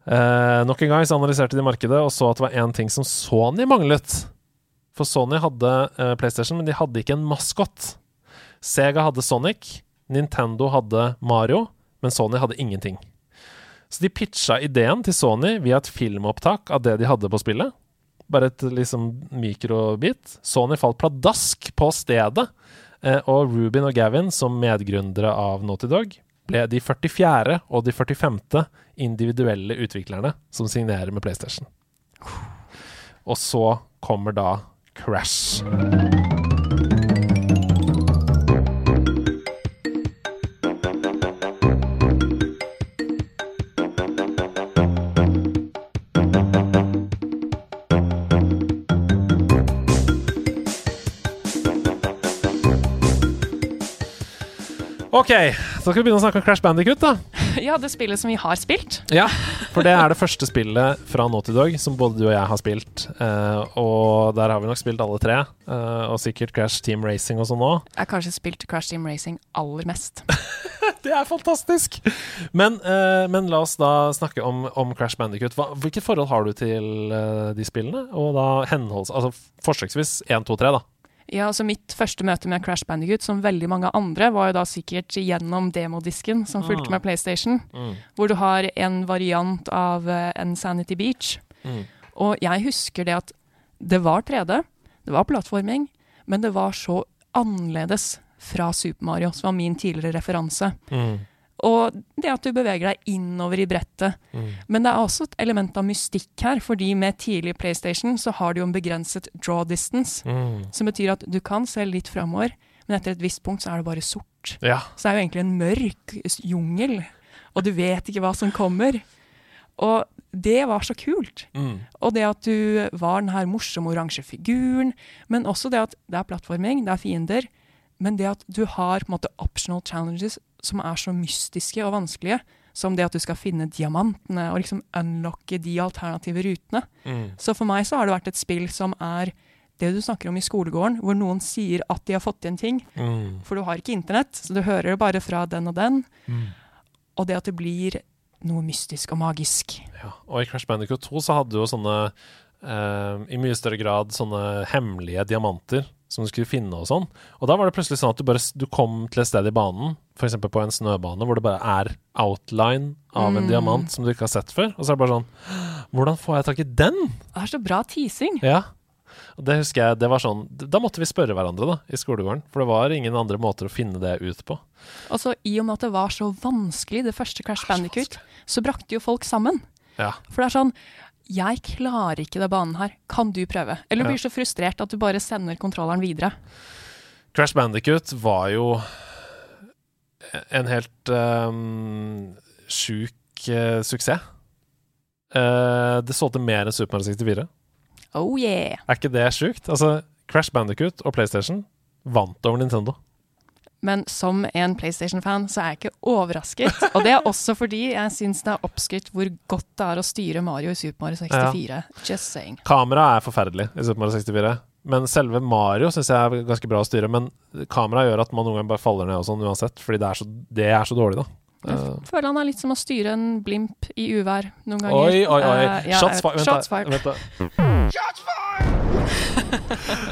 Uh, nok en gang så analyserte de markedet og så at det var én ting som Sony manglet. For Sony hadde uh, PlayStation, men de hadde ikke en maskot. Sega hadde Sonic, Nintendo hadde Mario, men Sony hadde ingenting. Så de pitcha ideen til Sony via et filmopptak av det de hadde på spillet. Bare et liksom mikrobit. Sony falt pladask på stedet, eh, og Rubin og Gavin, som medgründere av Naughty Dog, ble de 44. og de 45. individuelle utviklerne som signerer med PlayStation. Og så kommer da Crash. OK, så skal vi begynne å snakke om Crash Bandicoot, da. (laughs) Ja, det spillet som vi har spilt. Ja, for det er det første spillet fra Naughty Dog som både du og jeg har spilt. Uh, og der har vi nok spilt alle tre. uh, og sikkert Crash Team Racing og sånn òg. Jeg har kanskje spilt Crash Team Racing aller mest. (laughs) Det er fantastisk! Men, uh, men la oss da snakke om, om Crash Bandicoot. Hva, hvilket forhold har du til de spillene? Og da henholds... Altså forsøksvis 1, 2, 3, da. Ja, altså Mitt første møte med Crash Bandicoot, som veldig mange andre, var jo da sikkert gjennom demodisken som fulgte Mm. med PlayStation, hvor du har en variant av uh, en Sanity Beach. Mm. Og jeg husker det at det var 3D, det var plattforming, men det var så annerledes fra Super Mario, som var min tidligere referanse. Mm. Og det at du beveger deg innover i brettet. Mm. Men det er også et element av mystikk her, fordi med tidlig PlayStation så har du jo en begrenset draw distance, Mm. som betyr at du kan se litt framover, men etter et visst punkt så er det bare sort. Ja. Så det er jo egentlig en mørk jungel, og du vet ikke hva som kommer. Og det var så kult. Mm. Og det at du var den her morsomme oransje figuren, men også det at det er plattforming, det er fiender, men det at du har på en måte optional challenges som er så mystiske og vanskelige, som det at du skal finne diamantene og liksom unlocke de alternative rutene. Mm. Så for meg så har det vært et spill som er det du snakker om i skolegården, hvor noen sier at de har fått til en ting, Mm. for du har ikke internett, så du hører det bare fra den og den, Mm. og det at det blir noe mystisk og magisk. Ja. Og i Crash Bandicoot 2 så hadde du jo sånne Uh, I mye større grad sånne hemmelige diamanter som du skulle finne og sånn. Og da var det plutselig sånn at du bare du kom til et sted i banen, f.eks. på en snøbane, hvor det bare er outline av en Mm. diamant som du ikke har sett før. Og så er det bare sånn Hvordan får jeg tak i den? Det er så bra teasing. Ja. Og det husker jeg, det var sånn Da måtte vi spørre hverandre, da, i skolegården. For det var ingen andre måter å finne det ut på. Og så i og med at det var så vanskelig, det første Crash Bandicoot, så brakte jo folk sammen. Ja. For det er sånn Jeg klarer ikke det banen her, kan du prøve? Eller du blir så frustrert at du bare sender kontrolleren videre. Crash Bandicoot var jo en helt um, sjuk uh, suksess. Uh, det solgte mer enn Super Mario 64. Oh yeah! Er ikke det sjukt? Altså, Crash Bandicoot og PlayStation vant over Nintendo. Men som en PlayStation-fan så er jeg ikke overrasket. Og det er også fordi jeg syns det er oppskrytt hvor godt det er å styre Mario i Super Mario 64. Just saying. Kameraet er forferdelig i Super Mario 64. Men selve Mario syns jeg er ganske bra å styre. Men kameraet gjør at man noen ganger bare faller ned og sånn uansett, fordi det er så, det er så dårlig, da. Jeg Eh, føler han er litt som å styre en blimp i uvær noen ganger. Oi, oi, oi. Uh, ja, Shots fired. shots Vent, da. fired. uh.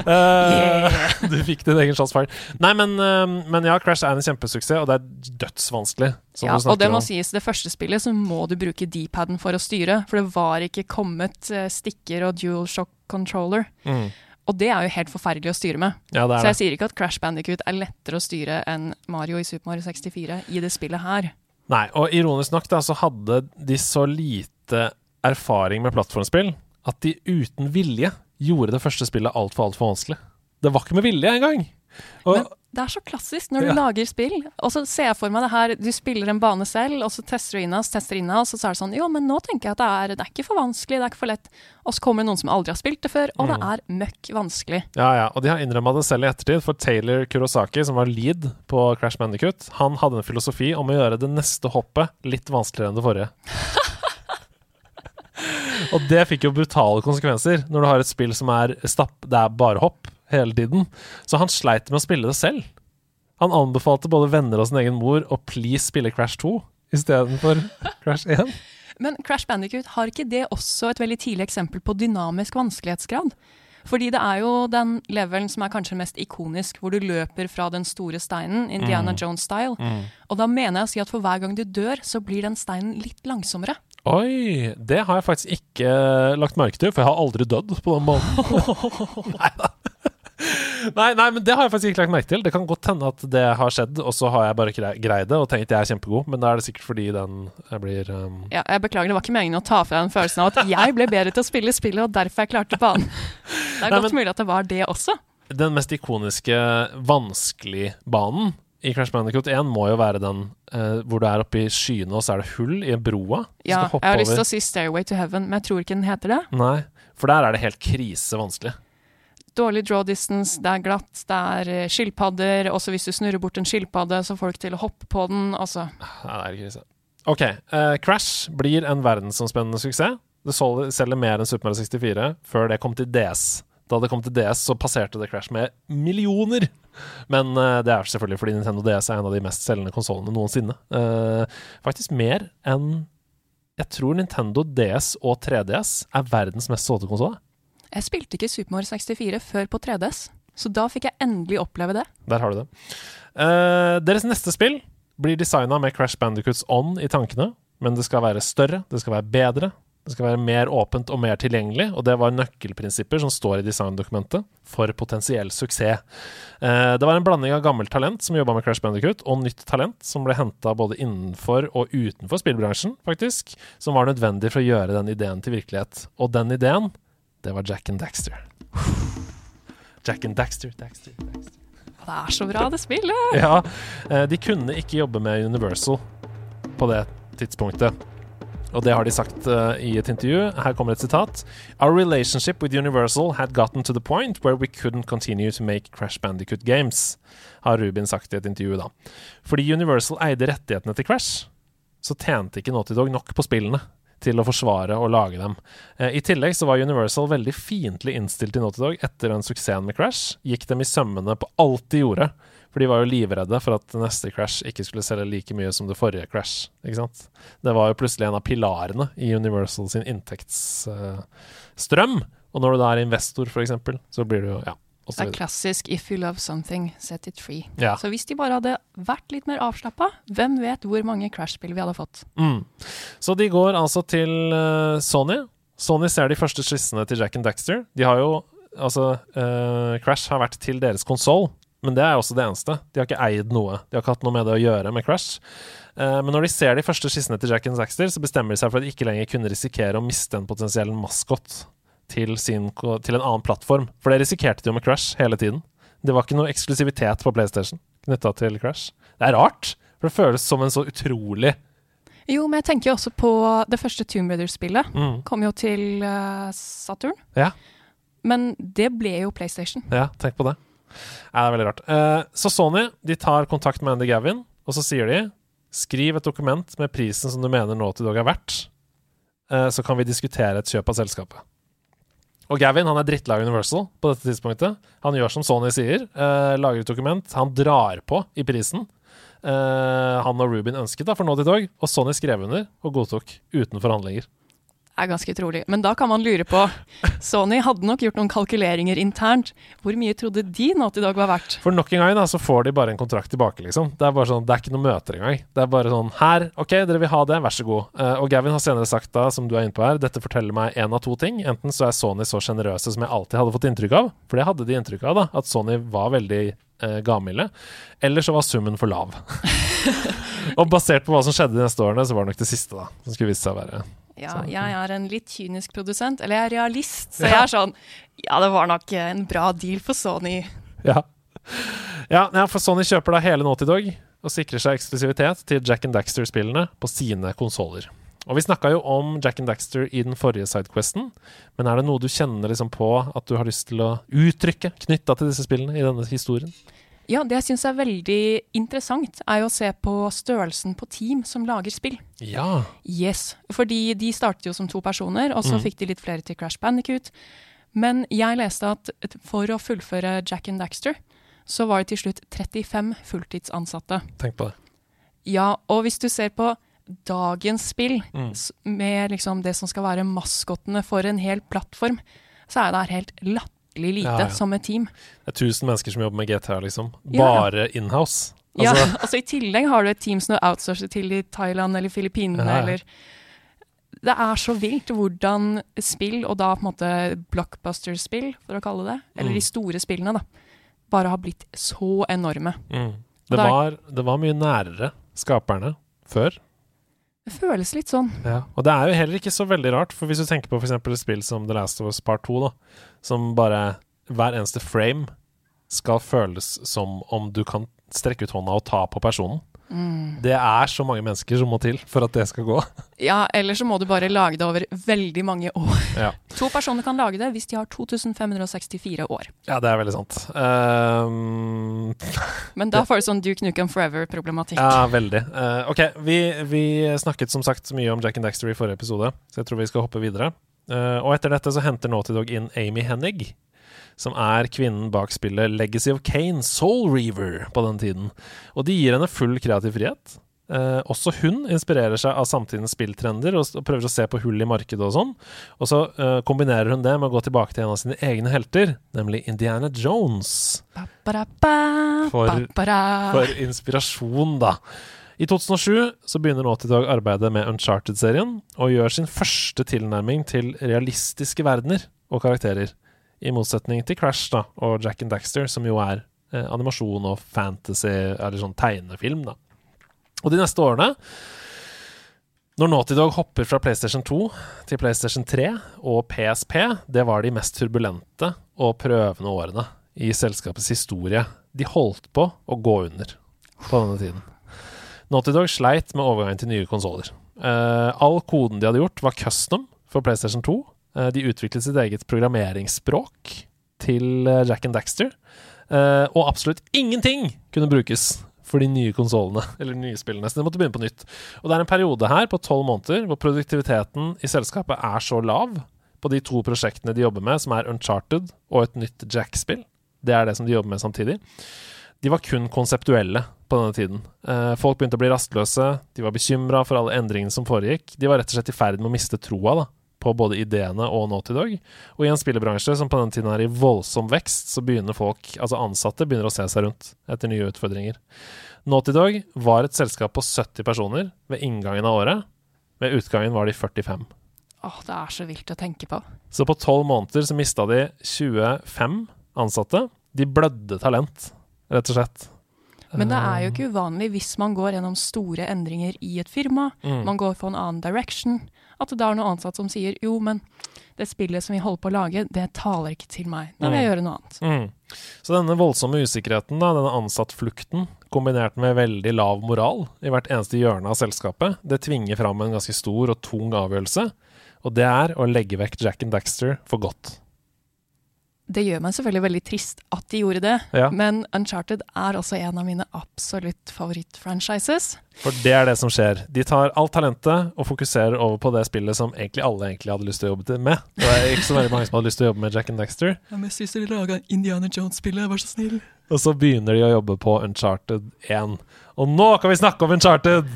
Eh, (laughs) du fikk din egen shots fired. Nei, men, uh, men ja, Crash er en kjempesuksess, og det er dødsvanskelig. Som Ja, du og det må om. sies, det første spillet så må du bruke D-paden for å styre, for det var ikke kommet stikker og dual shock controller. Mm. Og det er jo helt forferdelig å styre med. Ja, det Så er jeg sier ikke at Crash Bandicoot er lettere å styre enn Mario i Super Mario 64 i det spillet her. Nei, og ironisk nok da, så hadde de så lite erfaring med plattformspill at de uten vilje gjorde det første spillet altfor, altfor vanskelig. Det var ikke med vilje engang! Og, Men det er så klassisk når du Ja. lager spill. Og så ser jeg for meg det her, du spiller en bane selv, og så tester du inn oss, tester inn oss, og så er det sånn Jo, men nå tenker jeg at det er, det er ikke for vanskelig, det er ikke for lett. Og så kommer det noen som aldri har spilt det før, og det Mm. er møkk vanskelig. ja, ja, og de har innrømma det selv i ettertid, for Taylor Kurosaki, som var lead på Crash Bandicoot, han hadde en filosofi om å gjøre det neste hoppet litt vanskeligere enn det forrige. (laughs) og det fikk jo brutale konsekvenser når du har et spill som er stapp, det er bare hopp hele tiden. Så han sleit med å spille det selv. Han anbefalte både venner og sin egen mor å please spille Crash 2 istedenfor Crash 1. (laughs) Men Crash Bandicoot, har ikke det også et veldig tidlig eksempel på dynamisk vanskelighetsgrad? Fordi det er jo den levelen som er kanskje mest ikonisk, hvor du løper fra den store steinen, Indiana Mm. Jones-style. Og da mener jeg å si at for hver gang du dør, så blir den steinen litt langsommere. Oi, det har jeg faktisk ikke lagt merke til, for jeg har aldri dødd på den banen. (laughs) Neida. Nei, nei, men det har jeg faktisk ikke lagt merke til. Det kan godt hende at det har skjedd, og så har jeg bare greid det og tenkt jeg er kjempegod, men da er det sikkert fordi den jeg blir um, Ja, jeg beklager, det var ikke meningen å ta fra den følelsen av at jeg ble bedre til å spille spillet, og derfor jeg klarte banen. (laughs) Det er Nei, godt men- mulig at det var det også. Den mest ikoniske vanskelig banen i Crash Bandicoot 1 må jo være den uh, hvor du er oppe i skyene, og så er det hull i broa. Ja, jeg har lyst til å si Stairway to Heaven, men jeg tror ikke den heter det. Nei, for der er det helt krisevanskelig. Dårlig draw distance, det er glatt, det er eh, skilpadder. Også hvis du snurrer bort en skilpadde, så får du ikke til å hoppe på den. Altså. Det er krise. OK. Uh, Crash blir en verdensomspennende suksess. Det selger mer enn Super Mario 64 før det kom til DS. Da det kom til DS, så passerte det Crash med millioner. Men uh, det er selvfølgelig fordi Nintendo DS er en av de mest selgende konsollene noensinne. Uh, faktisk mer enn Jeg tror Nintendo DS og 3DS er verdens mest solgte konsoll. Jeg spilte ikke Super Mario 64 før på 3DS, så da fikk jeg endelig oppleve det. Der har du det. Uh, deres neste spill blir designa med Crash Bandicoots ånd i tankene, men det skal være større, det skal være bedre, det skal være mer åpent og mer tilgjengelig, og det var nøkkelprinsipper som står i designdokumentet for potensiell suksess. Eh, det var en blanding av gammelt talent som jobba med Crash Bandicoot, og nytt talent som ble henta både innenfor og utenfor spillbransjen, faktisk, som var nødvendig for å gjøre den ideen til virkelighet. Og den ideen, det var Jack and Daxter. Jack and Daxter, Daxter, Daxter. Det er så bra, det spillet! (laughs) Ja, eh, de kunne ikke jobbe med Universal på det tidspunktet. Og det har de sagt uh, i et intervju. Her kommer et sitat. Our relationship with Universal had gotten to the point where we couldn't continue to make Crash Bandicoot games, har Rubin sagt i et intervju, da. Fordi Universal eide rettighetene til Crash, så tjente ikke Naughty Dog nok på spillene til å forsvare og lage dem. Eh, I tillegg så var Universal veldig fiendtlig innstilt til Naughty Dog etter den suksessen med Crash. Gikk dem i sømmene på alt de gjorde. For de var jo livredde for at neste Crash ikke skulle selge like mye som det forrige Crash. Ikke sant? Det var jo plutselig en av pilarene i Universal sin inntektsstrøm. og når du da er investor, f.eks., så blir du jo ja, Det er klassisk 'if you love something, set it free'. Ja. Så hvis de bare hadde vært litt mer avslappa, hvem vet hvor mange Crash-spill vi hadde fått. Mm. Så de går altså til eh, Sony. Sony ser de første skissene til Jack and Daxter. De har jo Altså, uh, Crash har vært til deres konsoll, men det er også det eneste. De har ikke eid noe. De har ikke hatt noe med det å gjøre med Crash. Eh, men når de ser de første skissene til Jack and Daxter, så bestemmer de seg for at de ikke lenger kunne risikere å miste en potensiell maskot til, sin, til en annen plattform. For det risikerte de jo med Crash hele tiden. Det var ikke noe eksklusivitet på PlayStation knytta til Crash. Det er rart, for det føles som en så utrolig Jo, men jeg tenker jo også på det første Tomb Raider-spillet. mm. Kom jo til uh, Saturn. Ja. Men det ble jo PlayStation. Ja, tenk på det. Nei, det er veldig rart. Uh, så Sony de tar kontakt med Andy Gavin, og så sier de skriv et dokument med prisen som du mener Naughty Dog er verdt, uh, så kan vi diskutere et kjøp av selskapet. Og Gavin han er drittlei Universal på dette tidspunktet. Han gjør som Sony sier, eh, lager et dokument. Han drar på i prisen. eh, han og Rubin ønsket da for nå til Dog, og Sony skrev under og godtok uten forhandlinger. Er ganske utrolig. Men da kan man lure på Sony hadde nok gjort noen kalkuleringer internt. Hvor mye trodde de Naughty Dog var verdt? For nok en gang da, så får de bare en kontrakt tilbake, liksom. Det er bare sånn, det er ikke noe møter engang. Det er bare sånn Her, OK, dere vil ha det, vær så god. Eh, og Gavin har senere sagt da, som du er inne på her, dette forteller meg én av to ting. Enten så er Sony så sjenerøse som jeg alltid hadde fått inntrykk av, for det hadde de inntrykk av, da, at Sony var veldig gamle. gavmilde. Eller så var summen for lav. (laughs) og basert på hva som skjedde de neste årene, så var det nok det siste, da. Som skulle vise seg å være Ja, Så- jeg er en litt kynisk produsent, eller jeg er realist, så Ja. jeg er sånn Ja, det var nok en bra deal for Sony. Ja. ja, ja, for Sony kjøper da hele Naughty Dog og sikrer seg eksklusivitet til Jack and Daxter-spillene på sine konsoller. Og vi snakka jo om Jack and Daxter i den forrige sidequesten, men er det noe du kjenner liksom på at du har lyst til å uttrykke knytta til disse spillene i denne historien? Ja, det jeg syns er veldig interessant, er jo å se på størrelsen på team som lager spill. Ja. Yes, fordi de startet jo som to personer, og så Mm. fikk de litt flere til Crash Bandicoot. Men jeg leste at for å fullføre Jack and Daxter, så var det til slutt 35 fulltidsansatte. Tenk på det. Ja, og hvis du ser på dagens spill, Mm. med liksom det som skal være maskottene for en hel plattform, så er det helt latterlig lite Ja, ja. som et team. Det er tusen mennesker som jobber med GTA, liksom. Bare ja. inhouse. Altså. Ja, (laughs) Altså, I tillegg har du et team som du outsourcer til i Thailand eller Filippinene eller Det er så vilt hvordan spill, og da på en måte blockbuster-spill, for å kalle det, eller Mm. de store spillene, da, bare har blitt så enorme. mm. det, var, det var mye nærere skaperne før. Det føles litt sånn. Ja, og det er jo heller ikke så veldig rart, for hvis du tenker på f.eks. et spill som The Last of Us Part 2, da, som bare hver eneste frame skal føles som om du kan strekke ut hånda og ta på personen. Mm. Det er så mange mennesker som må til for at det skal gå. Ja, eller så må du bare lage det over veldig mange år. (laughs) Ja, To personer kan lage det hvis de har 2564 år. ja det er veldig sant. Um, (laughs) Men da får du sånn Duke Nukem Forever-problematikk. ja, veldig. Uh, ok, vi, vi snakket som sagt mye om Jack and Daxter i forrige episode, så jeg tror vi skal hoppe videre. Uh, og etter dette så henter Naughty Dog inn Amy Hennig, som er kvinnen bak spillet Legacy of Kane, Soul Reaver, på den tiden. Og de gir henne full kreativ frihet. Eh, også hun inspirerer seg av samtidens spilltrender og, og prøver å se på hull i markedet og sånn. Og så eh, kombinerer hun det med å gå tilbake til en av sine egne helter, nemlig Indiana Jones. For-. For inspirasjon, da. I 2007 så begynner Naughty Dog arbeidet med Uncharted-serien, og gjør sin første tilnærming til realistiske verdener og karakterer. I motsetning til Crash da, og Jack and Daxter, som jo er eh, animasjon og fantasy, eller sånn tegnefilm, da. Og de neste årene, når Naughty Dog hopper fra PlayStation 2 til PlayStation 3 og PSP, det var de mest turbulente og prøvende årene i selskapets historie. De holdt på å gå under på denne tiden. Naughty Dog sleit med overgangen til nye konsoller. Eh, all koden de hadde gjort, var custom for PlayStation 2. Eh, de utviklet sitt eget programmeringsspråk til eh, Jack and Daxter. Eh, og absolutt ingenting kunne brukes for de nye konsollene, (laughs) eller de nye spillene. Så de måtte begynne på nytt. Og det er en periode her på tolv måneder hvor produktiviteten i selskapet er så lav på de to prosjektene de jobber med, som er Uncharted og et nytt Jack-spill. Det er det som de jobber med samtidig. De var kun konseptuelle på denne tiden. Folk begynte å bli rastløse, de var bekymra for alle endringene som foregikk. De var rett og slett i ferd med å miste troa da, på både ideene og Naughty Dog. Og i en spillebransje som på den tiden er i voldsom vekst, så begynner folk, altså ansatte, begynner å se seg rundt etter nye utfordringer. Naughty Dog var et selskap på 70 personer ved inngangen av året. Ved utgangen var de 45. Åh, det er så vilt å tenke på. Så på tolv måneder så mista de 25 ansatte. De blødde talent, rett og slett. Men det er jo ikke uvanlig hvis man går gjennom store endringer i et firma, Mm. man går for en annen direction, at det da er noen ansatte som sier jo, men det spillet som vi holder på å lage, det taler ikke til meg. Da vil jeg gjøre noe annet. Mm. Så denne voldsomme usikkerheten, da, denne ansattflukten, kombinert med veldig lav moral i hvert eneste hjørne av selskapet, det tvinger fram en ganske stor og tung avgjørelse. Og det er å legge vekk Jack and Daxter for godt. Det gjør meg selvfølgelig veldig trist at de gjorde det, Ja. men Uncharted er også en av mine absolutt favorittfranchises. For det er det som skjer. De tar alt talentet og fokuserer over på det spillet som egentlig alle egentlig hadde lyst til å jobbe med. Det var ikke så veldig mange som hadde lyst til å jobbe med Jack and Dexter. Ja, men hvis de laga Indiana Jones-spillet, vær så snill. Og så begynner de å jobbe på Uncharted 1. Og nå kan vi snakke om Uncharted!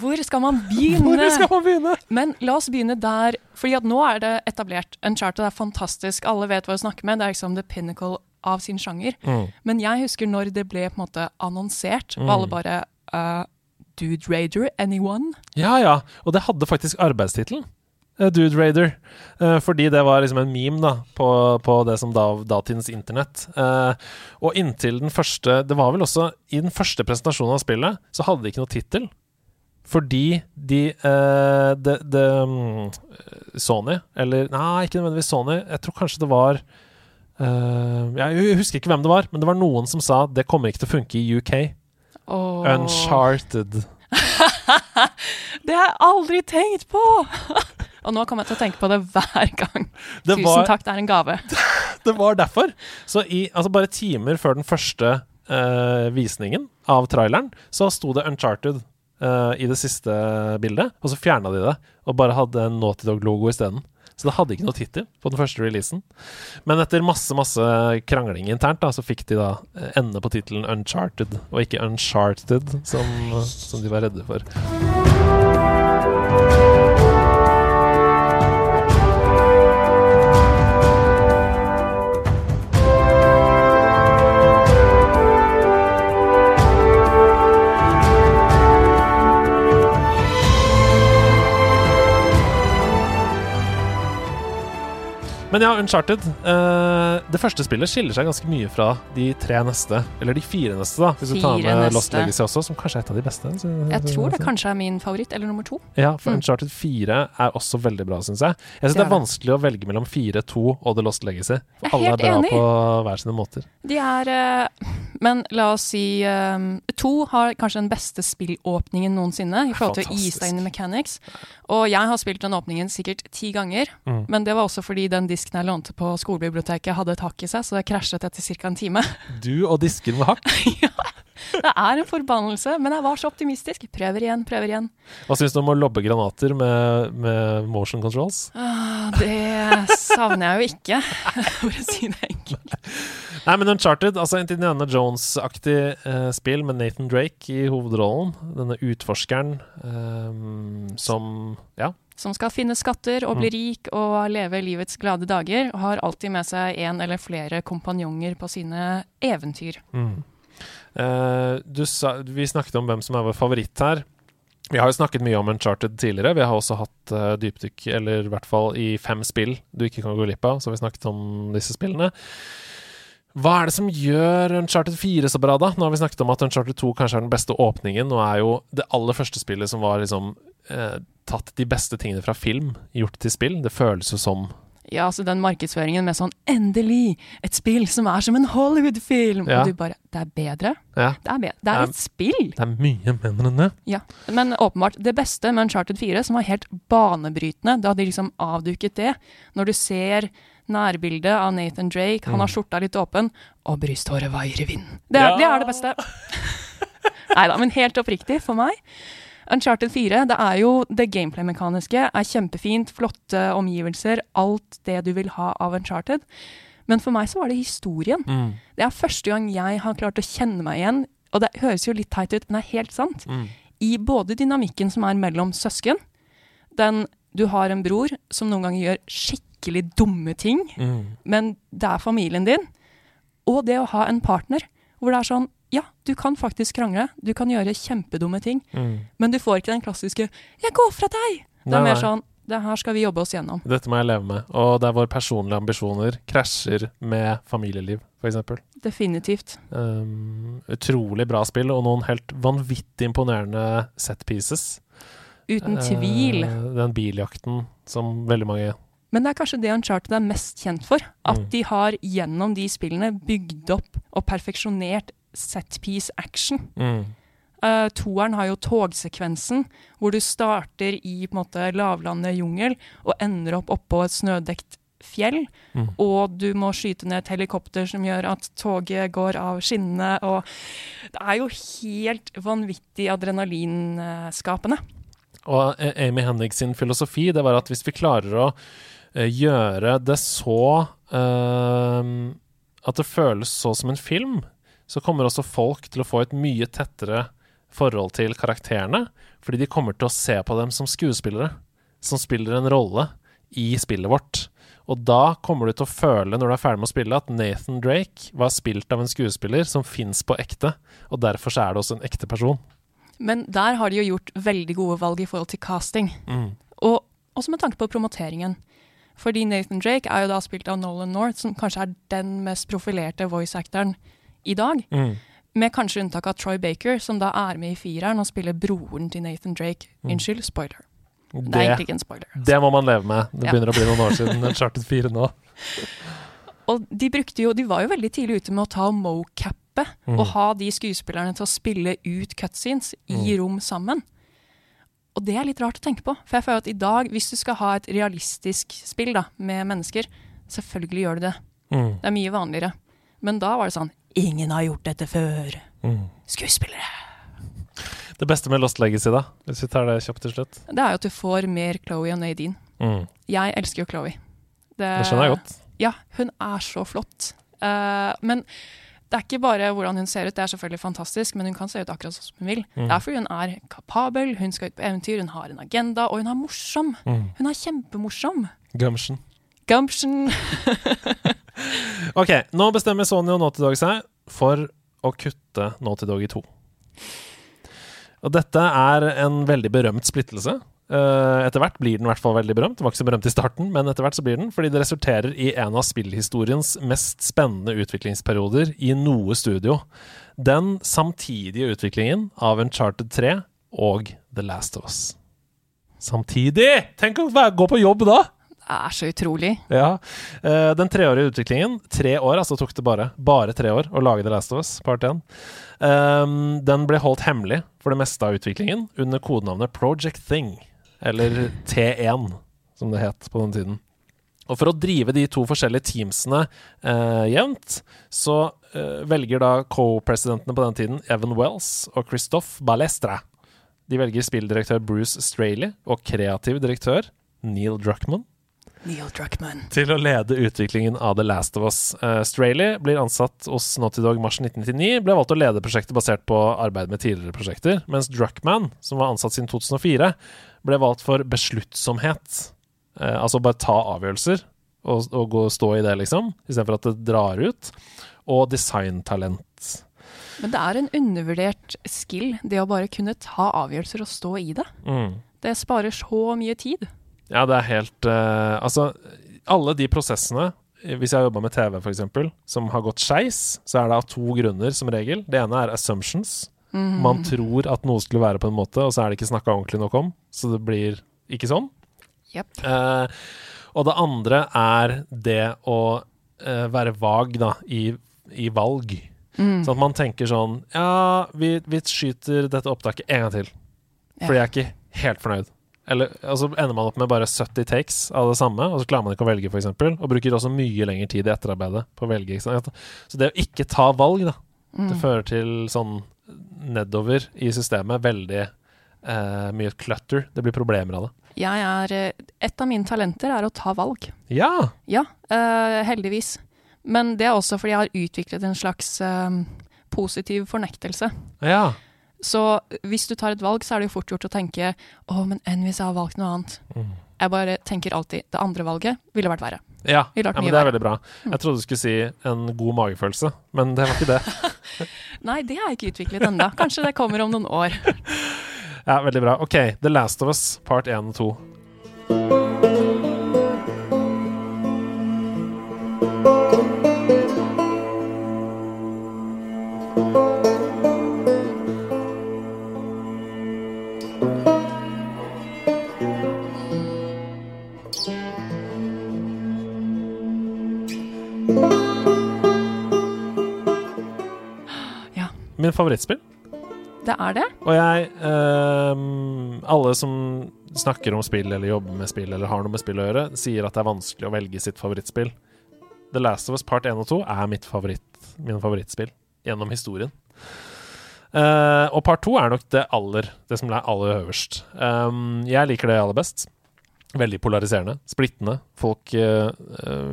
Hvor skal man begynne? Hvor skal man begynne? Men la oss begynne der, fordi at nå er det etablert. Uncharted er fantastisk, alle vet hva å snakke med. Det er liksom the pinnacle av sin sjanger. Mm. Men jeg husker når det ble på en måte annonsert, og alle bare uh, Dude Raider, anyone? Ja, ja. Og det hadde faktisk arbeidstittelen. eh, Dude Raider. Eh, fordi det var liksom en meme da, på, på det som da datidens internett. Eh, og inntil den første Det var vel også I den første presentasjonen av spillet så hadde de ikke noe tittel. Fordi de uh, de, de mm, Sony, eller Nei, ikke nødvendigvis Sony. Jeg tror kanskje det var uh, Jeg husker ikke hvem det var, men det var noen som sa det kommer ikke til å funke i UK. Oh. Uncharted. (laughs) Det har jeg aldri tenkt på! (laughs) og nå kommer jeg til å tenke på det hver gang. Det Tusen var- takk, det er en gave. (laughs) Det var derfor. Så i, altså bare timer før den første uh, visningen av traileren, så sto det 'Uncharted' eh, i det siste bildet, og så fjerna de det, og bare hadde en Naughty Dog-logo isteden. Så det hadde ikke noe tittel på den første releasen. Men etter masse masse krangling internt, da, så fikk de da eh, ende på tittelen 'Uncharted', og ikke 'Uncharted', som, som de var redde for. Men ja, Uncharted. Uh, det første spillet skiller seg ganske mye fra de tre neste. Eller de fire neste, da, hvis du tar med med Lost. Legacy også, som kanskje er et av de beste. så- Jeg tror det kanskje er min favoritt, eller nummer to. Ja, for Mm. Uncharted 4 er også veldig bra, syns jeg. Jeg syns Det det, er vanskelig å velge mellom 4, 2 og The Lost Legacy. For Jeg er alle er bra enig. på hver sine måter. De er uh, Men la oss si eh, To har kanskje den beste spillåpningen noensinne i forhold til å gi seg inn i mechanics. Og jeg har spilt den åpningen sikkert ti ganger, Mm. men det var også fordi den disken jeg lånte på skolebiblioteket hadde et hakk i seg, så det krasjet etter ca. en time. (laughs) Du og disker med hakk. (laughs) ja. Det er en forbannelse, men jeg var så optimistisk. Prøver igjen, prøver igjen. Hva syns du om å lobbe granater med, med motion controls? Ah, det savner jeg jo ikke, (laughs) for å si det enkelt. Nei, men Uncharted, altså en Indiana Jones-aktig eh, spill med Nathan Drake i hovedrollen. Denne utforskeren eh, som Ja. Som skal finne skatter og bli rik og leve livets glade dager, og har alltid med seg en eller flere kompanjonger på sine eventyr. Mm. Eh, sa, vi snakket om hvem som er vår favoritt her. Vi har jo snakket mye om Uncharted tidligere. Vi har også hatt uh, dypdykk, eller i hvert fall i fem spill du ikke kan gå glipp av. Så vi snakket om disse spillene. Hva er det som gjør Uncharted 4 så bra, da? Nå har vi snakket om at Uncharted 2 kanskje er den beste åpningen. Nå er jo det aller første spillet som var liksom eh, tatt de beste tingene fra film, gjort til spill. Det føles jo som Ja, altså den markedsføringen med sånn 'endelig! Et spill som er som en Hollywood-film!' Ja. Og du bare 'det er bedre'? Ja, Det er, bedre. det er et spill! det er mye bedre enn det. Ja. Men åpenbart, det beste med Uncharted 4, som var helt banebrytende, da de liksom avduket det, når du ser nærbildet av Nathan Drake, han har skjorta litt åpen, og brysthåret vaier i vinden. Det, er- Ja. det er det beste. (laughs) Nei da, men helt oppriktig, for meg Uncharted 4, det er jo det gameplay-mekaniske er kjempefint, flotte omgivelser, alt det du vil ha av Uncharted. Men for meg så var det historien. Mm. Det er første gang jeg har klart å kjenne meg igjen, og det høres jo litt teit ut, men det er helt sant, Mm. i både dynamikken som er mellom søsken, den du har en bror som noen ganger gjør skikkelig dumme ting, Mm. men det er familien din, og det å ha en partner hvor det er sånn ja, du kan faktisk krangle, du kan gjøre kjempedumme ting, Mm. men du får ikke den klassiske 'jeg går fra deg'. Det Nei, er mer sånn 'det her skal vi jobbe oss gjennom'. Dette må jeg leve med. Og der våre personlige ambisjoner krasjer med familieliv, f.eks. Definitivt. Um, utrolig bra spill, og noen helt vanvittig imponerende set pieces. Uten tvil. Uh, den biljakten som veldig mange Men det er kanskje det Uncharted er mest kjent for. At Mm. de har gjennom de spillene bygd opp og perfeksjonert setpiece action. mm. Uh, toeren har jo togsekvensen, hvor du starter i på en måte lavlandet jungel og ender opp oppå et snødekt fjell. Mm. Og du må skyte ned et helikopter som gjør at toget går av skinnene. Og det er jo helt vanvittig adrenalinskapende. Og eh, Amy Hennig sin filosofi det var at hvis vi klarer å eh, gjøre det så uh, At det føles så som en film, så kommer også folk til å få et mye tettere forhold til karakterene. Fordi de kommer til å se på dem som skuespillere, som spiller en rolle i spillet vårt. Og da kommer du til å føle, når du er ferdig med å spille, at Nathan Drake var spilt av en skuespiller som fins på ekte, og derfor så er det også en ekte person. Men der har de jo gjort veldig gode valg i forhold til casting. Mm. Og også med tanke på promoteringen. Fordi Nathan Drake er jo da spilt av Nolan North, som kanskje er den mest profilerte voice-actoren i dag. Mm. Med kanskje unntak av Troy Baker, som da er med i fireren og spiller broren til Nathan Drake. Mm. Unnskyld, spoiler. Det er egentlig ikke en spoiler. det må man leve med. Det Ja. begynner å bli noen år siden (laughs) Uncharted 4 nå. (laughs) Og de jo, de var jo veldig tidlig ute med å ta mocappe Mm. og ha de skuespillerne til å spille ut cutscenes i Mm. rom sammen. Og det er litt rart å tenke på. For jeg føler at i dag, hvis du skal ha et realistisk spill da, med mennesker, selvfølgelig gjør du det. Mm. Det er mye vanligere. Men da var det sånn Ingen har gjort dette før. Mm. Skuespillere. Det beste med Lost Legacy, da, hvis vi tar det kjapt til slutt. Det er jo at du får mer Chloé og Nadine. Mm. Jeg elsker jo Chloé. Det skjønner jeg godt. Ja, hun er så flott. Uh, men det er ikke bare hvordan hun ser ut, det er selvfølgelig fantastisk, men hun kan se ut akkurat sånn som hun vil. Mm. Det er fordi hun er kapabel, hun skal ut på eventyr, hun har en agenda, og hun er morsom. Mm. Hun er kjempemorsom. Gumption. Gumption. (laughs) (laughs) Ok, nå bestemmer Sony og Naughty Dog seg for å kutte Naughty Dog i to. Og dette er en veldig berømt splittelse. Eh, etter hvert blir den i hvert fall veldig berømt. Den var ikke så berømt i starten, men etter hvert så blir den, fordi det resulterer i en av spillhistoriens mest spennende utviklingsperioder i noe studio. Den samtidige utviklingen av Uncharted 3 og The Last of Us. Samtidig! Tenk å gå på jobb da! Er så utrolig. Ja. eh, den treårige utviklingen, tre år altså tok det bare, bare tre år å lage The Last of Us, part 1. Um, den ble holdt hemmelig for det meste av utviklingen under kodenavnet Project Thing, eller T1, som det het på den tiden. Og for å drive de to forskjellige teamsene eh, jevnt, så eh, velger da co-presidentene på den tiden Evan Wells og Christophe Balestra. De velger spilldirektør Bruce Straley og kreativ direktør Neil Druckman Neil Druckmann. til å lede utviklingen av The Last of Us. Uh, Straley blir ansatt hos Naughty Dog mars 1999, ble valgt å lede prosjektet basert på arbeid med tidligere prosjekter, mens Druckman, som var ansatt siden 2004, ble valgt for besluttsomhet. Uh, altså bare ta avgjørelser og, og gå stå i det, liksom, istedenfor at det drar ut. Og designtalent. Men det er en undervurdert skill, det å bare kunne ta avgjørelser og stå i det. Mm. Det sparer så mye tid. Ja, det er helt uh, Altså, alle de prosessene Hvis jeg har jobba med TV, f.eks., som har gått skeis, så er det av to grunner, som regel. Det ene er assumptions. Mhm. Man tror at noe skulle være på en måte, og så er det ikke snakka ordentlig nok om. Så det blir ikke sånn. Yep. Eh, og det andre er det å eh, være vag da, i, i valg. Mm. Sånn at man tenker sånn Ja, vi, vi skyter dette opptaket en gang til. Fordi jeg er ikke helt fornøyd. Eller altså ender man opp med bare 70 takes av det samme, og så klarer man ikke å velge, f.eks. Og bruker også mye lengre tid i etterarbeidet på å velge. Så det å ikke ta valg, da, Mm. det fører til sånn nedover i systemet. Veldig eh, mye clutter. Det blir problemer av det. Er, eh, et av mine talenter er å ta valg. Ja! Ja, eh, heldigvis. Men det er også fordi jeg har utviklet en slags eh, positiv fornektelse. Ja. Så hvis du tar et valg, så er det jo fort gjort å tenke å, men enn hvis jeg har valgt noe annet? Mm. Jeg bare tenker alltid det andre valget ville vært verre. Ja, ja men det er verre. veldig bra. Jeg trodde du skulle si en god magefølelse, men det var ikke det. (laughs) Nei, det har jeg ikke utviklet enda. Kanskje det kommer om noen år. (laughs) Ja, Veldig bra. OK, The Last of Us, part 1 og 2. Favorittspill. Det er det. Og jeg ehm, Alle som snakker om spill eller jobber med spill eller har noe med spill å gjøre, sier at det er vanskelig å velge sitt favorittspill. The Last of Us Part 1 og 2 er mitt favoritt, min favorittspill gjennom historien. Eh, og part 2 er nok det aller Det som er aller øverst. Um, jeg liker det aller best. Veldig polariserende, splittende. Folk eh,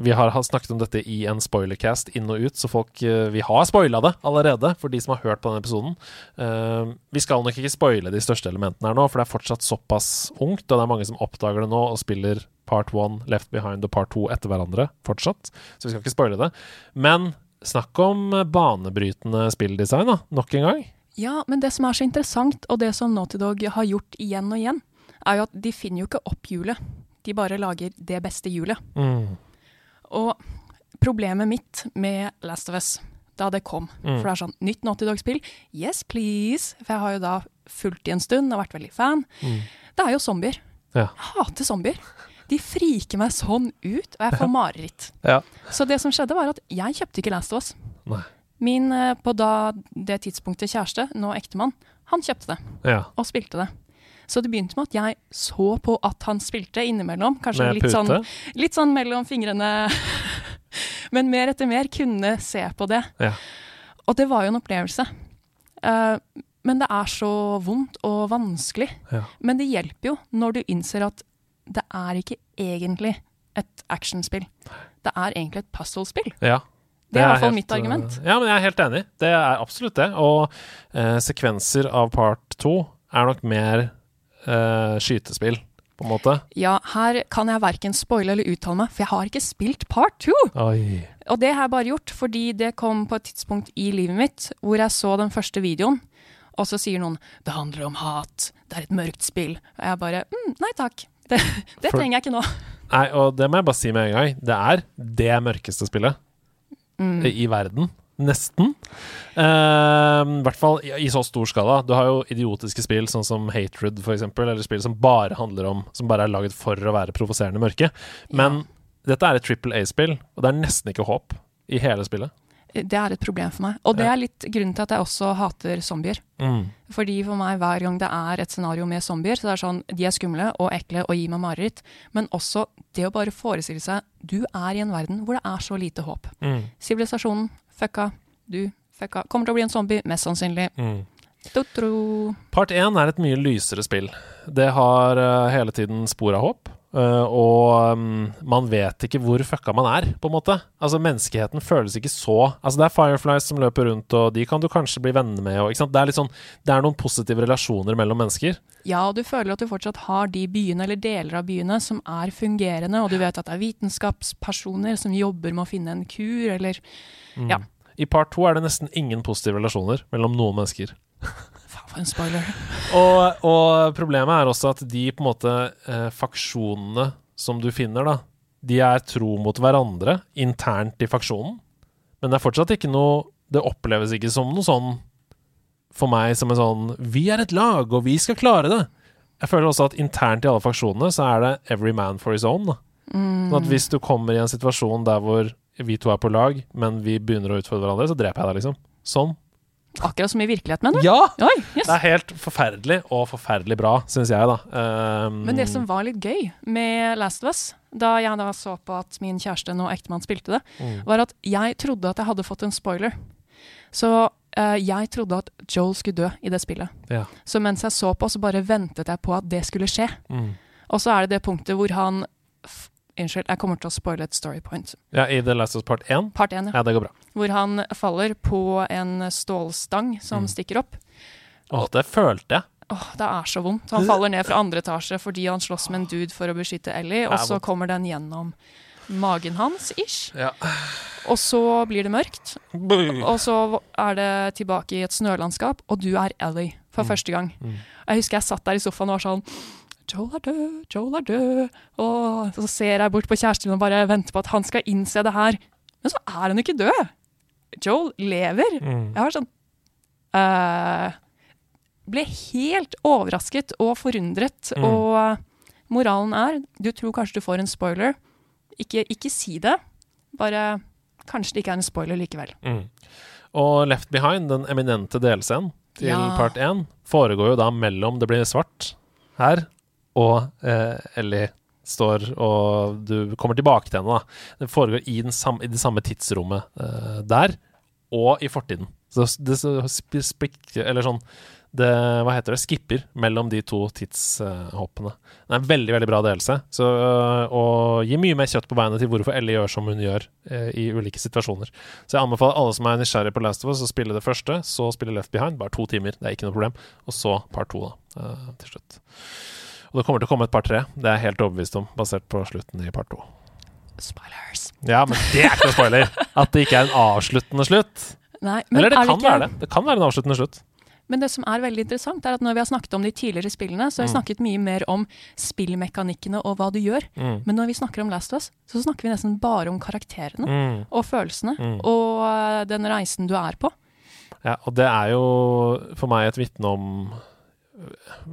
Vi har snakket om dette i en spoilercast inn og ut, så folk uh, Vi har spoila det allerede, for de som har hørt på denne episoden. Uh, vi skal nok ikke spoile de største elementene her nå, for det er fortsatt såpass ungt, og det er mange som oppdager det nå og spiller part one, Left Behind og part two etter hverandre fortsatt, så vi skal ikke spoile det. Men snakk om banebrytende spilldesign, da, nok en gang. Ja, men det som er så interessant, og det som Naughty Dog har gjort igjen og igjen, er jo at de finner jo ikke opp hjulet. De bare lager det beste hjulet. Mm. Og problemet mitt med Last of Us da det kom, Mm. for det er sånn nytt Naughty Dog-spill, yes please, for jeg har jo da fulgt i en stund og vært veldig fan, Mm. det er jo zombier. Ja. Jeg hater zombier. De friker meg sånn ut, og jeg får mareritt. Ja. Så det som skjedde var at jeg kjøpte ikke Last of Us. Nei. Min eh, på da det tidspunktet kjæreste, nå ektemann, han kjøpte det Ja. og spilte det. Så det begynte med at jeg så på at han spilte innimellom. Kanskje Med litt pute. sånn, litt sånn mellom fingrene. (laughs) Men mer etter mer kunne se på det. Ja. Og det var jo en opplevelse. Uh, men det er så vondt og vanskelig. Ja. Men det hjelper jo når du innser at det er ikke egentlig et actionspill. Det er egentlig et puzzle-spill. ja. Det er i hvert fall mitt argument. eh, Ja, men jeg er helt enig. Det er absolutt det. Og eh, sekvenser av part to er nok mer eh, skytespill, på en måte. Ja, her kan jeg verken spoile eller uttale meg, for jeg har ikke spilt part two. Oi. Og det har jeg bare gjort fordi det kom på et tidspunkt i livet mitt hvor jeg så den første videoen, og så sier noen 'det handler om hat', 'det er et mørkt spill'. Og jeg bare mm, 'nei takk'. Det, det For- trenger jeg ikke nå. Nei, og det må jeg bare si med en gang. Det er det mørkeste spillet Mm. i verden. Nesten. Uh, I hvert fall i, i så stor skala. Du har jo idiotiske spill sånn som Hatred, eksempel, eller spill som bare handler om Som bare er laget for å være provoserende mørke. Men dette er et Triple A-spill, og det er nesten ikke håp i hele spillet. Det er et problem for meg. Og det er litt grunnen til at jeg også hater zombier. Mm. Fordi for meg, hver gang det er et scenario med zombier, så det er sånn de er skumle og ekle og gir meg mareritt. Men også det å bare forestille seg du er i en verden hvor det er så lite håp. Mm. Sivilisasjonen fucka, du fucka. Kommer til å bli en zombie, mest sannsynlig. Mm. Part 1 er et mye lysere spill. Det har uh, hele tiden spor av håp. Eh, og um, man vet ikke hvor fucka man er, på en måte. Altså Menneskeheten føles ikke så Altså Det er Fireflies som løper rundt, og de kan du kanskje bli venner med. Og? Det er sånn Det er noen positive relasjoner mellom mennesker. Ja, og du føler at du fortsatt har de byene eller deler av byene som er fungerende, og du vet at det er vitenskapspersoner som jobber med å finne en kur, eller Mm. Ja. I part 2 er det nesten ingen positive relasjoner mellom noen mennesker. (laughs) En spoiler. Og, og problemet er også at de på en måte eh, faksjonene som du finner, da, de er tro mot hverandre internt i faksjonen. Men det er fortsatt ikke noe Det oppleves ikke som noe sånn for meg som en sånn Vi er et lag, og vi skal klare det. Jeg føler også at internt i alle faksjonene så er det every man for his own. Da. Sånn at hvis du kommer i en situasjon der hvor vi to er på lag, men vi begynner å utfordre hverandre, så dreper jeg deg, liksom. Sånn. Akkurat som i virkeligheten, mener du? Ja! Oi, yes. Det er helt forferdelig, og forferdelig bra, syns jeg, da. Um, Men det som var litt gøy med Last of Us, da jeg da så på at min kjæreste og ektemann spilte det, Mm. var at jeg trodde at jeg hadde fått en spoiler. Så uh, jeg trodde at Joel skulle dø i det spillet. Ja. Så mens jeg så på, så bare ventet jeg på at det skulle skje. Mm. Og så er det det punktet hvor han f Unnskyld, jeg kommer til å spoile et story point. ja, I The Last of Us Part 1? Part 1, ja. Ja, det går bra. Hvor han faller på en stålstang som Mm. stikker opp. Åh, det følte jeg. Åh, det er så vondt. Han faller ned fra andre etasje fordi han slåss med en dude for å beskytte Ellie, og så kommer den gjennom magen hans, ish. Ja. Og så blir det mørkt, og så er det tilbake i et snølandskap, og du er Ellie for Mm. første gang. Mm. Jeg husker jeg satt der i sofaen og var sånn Joel er død, Joel er død. Og så ser jeg bort på kjæresten min og bare venter på at han skal innse det her. Men så er han ikke død. Joel lever. Mm. Jeg var sånn uh, Ble helt overrasket og forundret. Mm. Og moralen er Du tror kanskje du får en spoiler. Ikke, ikke si det. Bare Kanskje det ikke er en spoiler likevel. Mm. Og Left Behind, den eminente delscenen til Ja. part 1, foregår jo da mellom det blir svart her, og eh, Ellie står og du kommer tilbake til henne. da. Det foregår i, samme, i det samme tidsrommet eh, der, og i fortiden. Så det sp Eller sånn det, Hva heter det? Skipper mellom de to tidshoppene. Det er en veldig veldig bra delelse. Så, og gir mye mer kjøtt på beinet til hvorfor Ellie gjør som hun gjør eh, i ulike situasjoner. Så jeg anbefaler alle som er nysgjerrig på Last of Us, å spille det første, så spille Left Behind. Bare to timer, det er ikke noe problem. Og så par to, da, eh, til slutt. Og det kommer til å komme et par tre. Det er jeg helt overbevist om, basert på slutten i part to. Spoilers. Ja, men det er ikke noe spoiler! At det ikke er en avsluttende slutt. Nei, men Eller det kan ikke- være det. Det kan være en avsluttende slutt. Men det som er veldig interessant, er at når vi har snakket om de tidligere spillene, så har vi Mm. snakket mye mer om spillmekanikkene og hva du gjør. Mm. Men når vi snakker om Last of Us, så snakker vi nesten bare om karakterene Mm. og følelsene. Mm. Og eh, den reisen du er på. Ja, og det er jo for meg et vitne om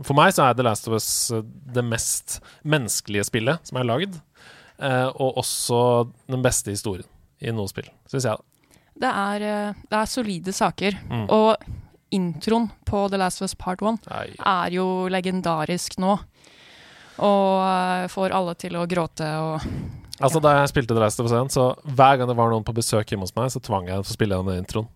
For meg så er The Last of Us eh, det mest menneskelige spillet som er lagd, eh, og også den beste historien i noe spill, syns jeg. Det er, eh, det er solide saker. Mm. Og introen på The Last of Us Part 1 Nei. er jo legendarisk nå. Og får alle til å gråte og Altså, da jeg spilte The Last of Us 1, så hver gang det var noen på besøk hjemme hos meg, så tvang jeg dem til å spille den introen.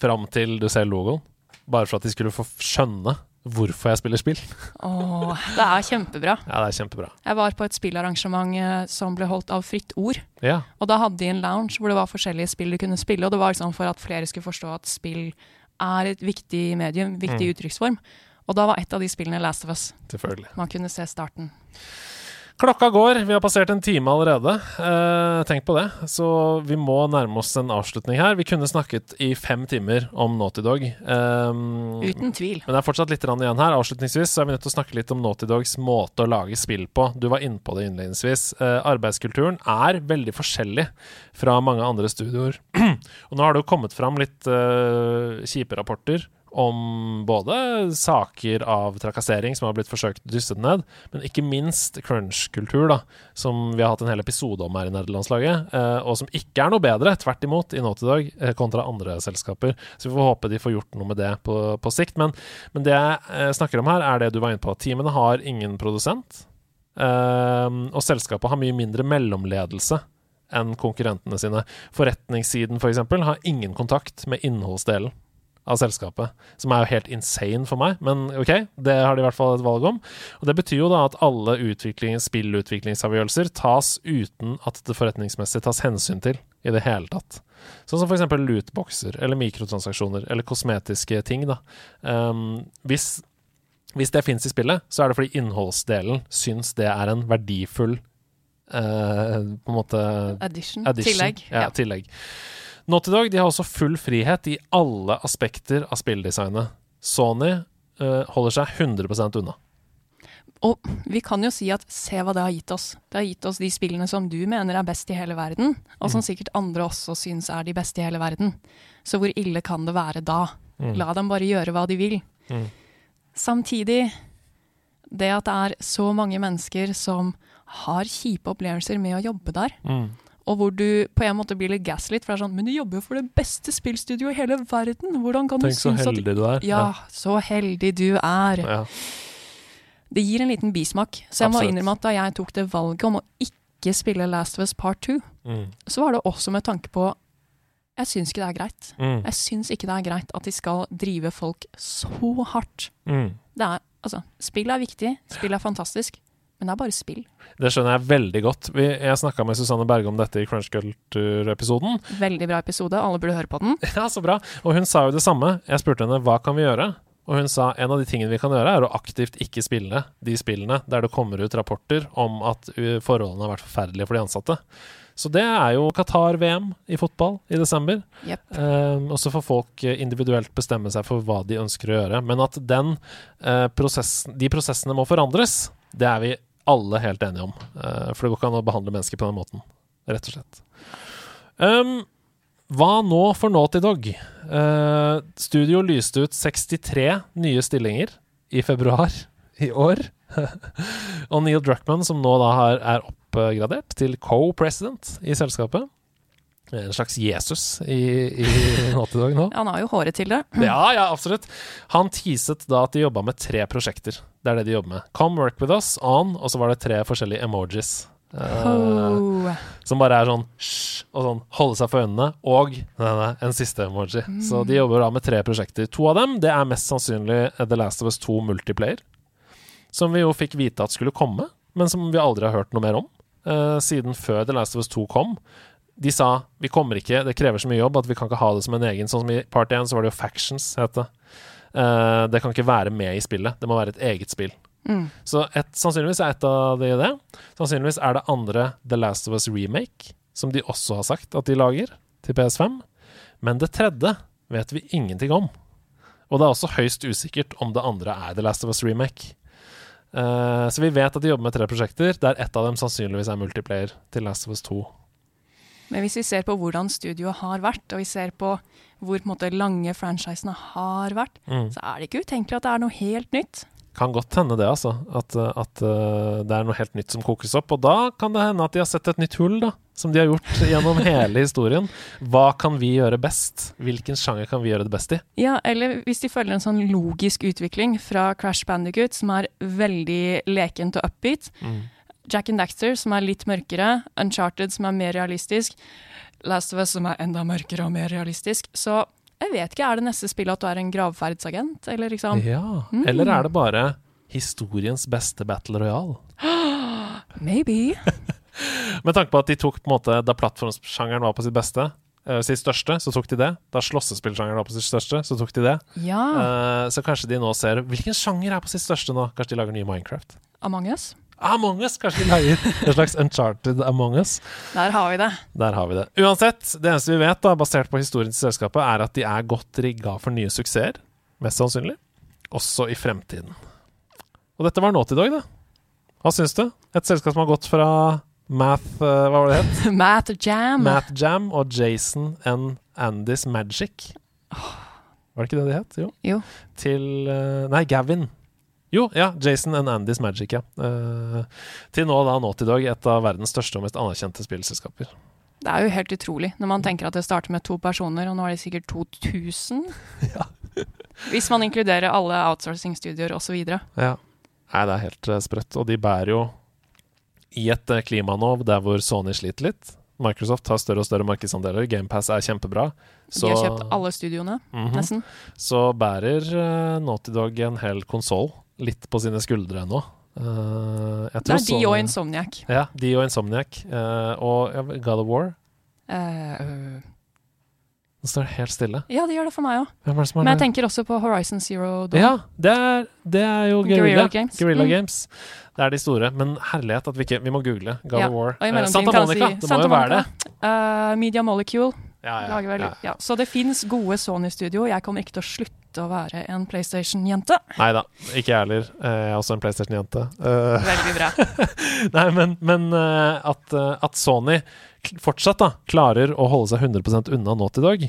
Fram til du ser logoen. Bare for at de skulle få skjønne hvorfor jeg spiller spill. Åh, det er kjempebra. (laughs) Ja, det er kjempebra. Jeg var på et spillarrangement eh, som ble holdt av Fritt Ord. Ja. Og da hadde de en lounge hvor det var forskjellige spill du kunne spille. Og det var liksom for at flere skulle forstå at spill er et viktig medium, viktig Mm. uttrykksform. Og da var et av de spillene Last of Us. Selvfølgelig. Man kunne se starten. Klokka går, vi har passert en time allerede. Eh, tenk på det. Så vi må nærme oss en avslutning her. Vi kunne snakket i fem timer om Naughty Dog. Eh, Uten tvil. Men det er fortsatt litt igjen her. Avslutningsvis så er vi nødt til å snakke litt om Naughty Dogs måte å lage spill på. Du var inne på det innledningsvis. Eh, arbeidskulturen er veldig forskjellig fra mange andre studioer. (clears throat) Og nå har det jo kommet fram litt eh, kjipe rapporter om både saker av trakassering som har blitt forsøkt dysset ned, men ikke minst crunch-kultur, da, som vi har hatt en hel episode om her i nederlandslaget, eh, og som ikke er noe bedre, tvert imot, i Naughty Dog eh, kontra andre selskaper. Så vi får håpe de får gjort noe med det på, på sikt. Men, men det jeg eh, snakker om her, er det du var inne på. Teamene har ingen produsent, og selskapet har mye mindre mellomledelse enn konkurrentene sine. Forretningssiden, f.eks., for eksempel, har ingen kontakt med innholdsdelen av selskapet, som er jo helt insane for meg, men ok, det har de i hvert fall et valg om. Og Det betyr jo da at alle utvikling, spillutviklingsavgjørelser tas uten at det forretningsmessig tas hensyn til i det hele tatt. Sånn som f.eks. lootboxer eller mikrotransaksjoner eller kosmetiske ting. da. Um, hvis, hvis det fins i spillet, så er det fordi innholdsdelen syns det er en verdifull uh, på en måte Addition. Addition. Tillegg. Ja, tillegg. Naughty Dog de har også full frihet i alle aspekter av spilldesignet. Sony uh, holder seg 100% unna. Og vi kan jo si at se hva det har gitt oss. Det har gitt oss de spillene som du mener er best i hele verden, og som Mm. sikkert andre også syns er de beste i hele verden. Så hvor ille kan det være da? Mm. La dem bare gjøre hva de vil. Mm. Samtidig, det at det er så mange mennesker som har kjipe opplevelser med å jobbe der, Mm. Og hvor du på en måte blir litt gaslit, for det er sånn Men du jobber jo for det beste spillstudioet i hele verden! Hvordan kan Tenk du så synes at heldig du er. Ja, så heldig du er. Ja. Det gir en liten bismak. Så jeg må innrømme at da jeg tok det valget om å ikke spille Last of Us Part 2, Mm. så var det også med tanke på Jeg syns ikke det er greit. Mm. Jeg syns ikke det er greit at de skal drive folk så hardt. Mm. Det er, altså, spill er viktig, spill er fantastisk, men det er bare spill. Det skjønner jeg veldig godt. Vi, jeg snakka med Susanne Berge om dette i Crunch Culture-episoden. Veldig bra episode, alle burde høre på den. (laughs) Ja, så bra. Og hun sa jo det samme. Jeg spurte henne hva kan vi gjøre? Og hun sa en av de tingene vi kan gjøre, er å aktivt ikke spille de spillene der det kommer ut rapporter om at uh, forholdene har vært forferdelige for de ansatte. Så det er jo Qatar-VM i fotball i desember. Yep. Eh, og så får folk eh, individuelt bestemme seg for hva de ønsker å gjøre. Men at den, eh, prosessen, de prosessene må forandres, det er vi alle helt enige om. Eh, for det går ikke an å behandle mennesker på den måten, rett og slett. Um, hva nå for Naughty Dog? Uh, studio lyste ut 63 nye stillinger i februar i år. (laughs) og Neil Druckmann, som nå da er oppgradert til co-president i selskapet. En slags Jesus i, i Dog nå. Han har jo håret til det. Ja, ja, absolutt. Han teaset da at de jobba med tre prosjekter. Det er det de jobber med. Come work with us, on, og så var det tre forskjellige emojis. Oh. som bare er sånn hysj, og sånn holde seg for øynene, og nei, nei, en siste emoji. Så de jobber da med tre prosjekter. To av dem det er mest sannsynlig The Last of Us 2 Multiplayer, som vi jo fikk vite at skulle komme, men som vi aldri har hørt noe mer om. Uh, siden før The Last of Us 2 kom. De sa vi kommer ikke, det krever så mye jobb at vi kan ikke ha det som en egen. Sånn som i Part 1 så var det jo Factions, het det. Uh, det kan ikke være med i spillet. Det må være et eget spill. Mm. Så et, sannsynligvis er et av de det. Sannsynligvis er det andre The Last of Us Remake, som de også har sagt at de lager til PS5. Men det tredje vet vi ingenting om. Og det er også høyst usikkert om det andre er The Last of Us Remake. Uh, så vi vet at de jobber med tre prosjekter, der ett av dem sannsynligvis er multiplayer til Last of Us 2. Men hvis vi ser på hvordan studioet har vært, og vi ser på hvor på måte, lange franchisene har vært, Mm. så er det ikke utenkelig at det er noe helt nytt. Kan godt hende det, altså. At, at uh, det er noe helt nytt som kokes opp. Og da kan det hende at de har sett et nytt hull, da. Som de har gjort (laughs) gjennom hele historien. Hva kan vi gjøre best? Hvilken sjanger kan vi gjøre det best i? Ja, eller hvis de følger en sånn logisk utvikling fra Crash Bandicoot, som er veldig lekent og upbeat, Jack and Daxter, som er litt mørkere, Uncharted, som er mer realistisk, Last of Us, som er enda mørkere og mer realistisk. Så jeg vet ikke, er det neste spillet at du er en gravferdsagent, eller liksom Ja. Mm. Eller er det bare historiens beste battle royale? (gasps) Maybe. (laughs) Med tanke på at de tok på en måte Da plattformsjangeren var på sitt beste, uh, sitt største, så tok de det. Da slåssespillsjangeren var på sitt største, så tok de det. Ja. Uh, så kanskje de nå ser Hvilken sjanger er på sitt største nå? Kanskje de lager nye Minecraft? Among us. Among us! Kanskje vi leier en slags Uncharted Among us? Der har vi det. Der har vi det. Uansett, det eneste vi vet, da, basert på historien til selskapet, er at de er godt rigga for nye suksesser. Mest sannsynlig. Også i fremtiden. Og dette var Naughty Dog, da. Hva syns du? Et selskap som har gått fra Math eh, Hva var det det het? (laughs) Math Jam. Math Jam og Jason and Andys Magic. Var det ikke det de het? Jo. Jo. Til eh, Nei, Gavin. Jo, ja. Jason and Andys Magic, ja. Eh, til nå da Naughty Dog, et av verdens største og mest anerkjente spillselskaper. Det er jo helt utrolig når man tenker at det starter med to personer, og nå er det sikkert 2000. (laughs) Hvis man inkluderer alle outsourcing-studioer osv. Ja. Nei, det er helt eh, sprøtt. Og de bærer jo i et eh, klima nå der hvor Sony sliter litt. Microsoft har større og større markedsandeler. GamePass er kjempebra. De har kjøpt alle studioene, Mhm. nesten. Så bærer Naughty Dog en hel konsoll litt på sine skuldre nå. Uh, Det er de og Insomniac. Ja, de og Insomniac. Uh, og God of War. Uh, øh. Den står helt stille. ja, de gjør det for meg òg. Det Men jeg tenker også på Horizon Zero Dawn. Ja, det er, det er jo Guerrilla, Games. Guerilla Mm. Games. Det er de store. Men herlighet at vi ikke Vi må google God Ja, of War. Eh, Santa Monica. si- det må Santa jo være det. Eh, Media Molecule Ja, ja, vel. Så det fins gode Sony-studio. Jeg kommer ikke til å slutte å være en PlayStation-jente. Nei da, ikke jeg heller. Eh, Jeg er også en PlayStation-jente. Eh, Veldig bra. (laughs) Nei, men, men eh, at, at Sony fortsatt da klarer å holde seg 100% unna nå til dag,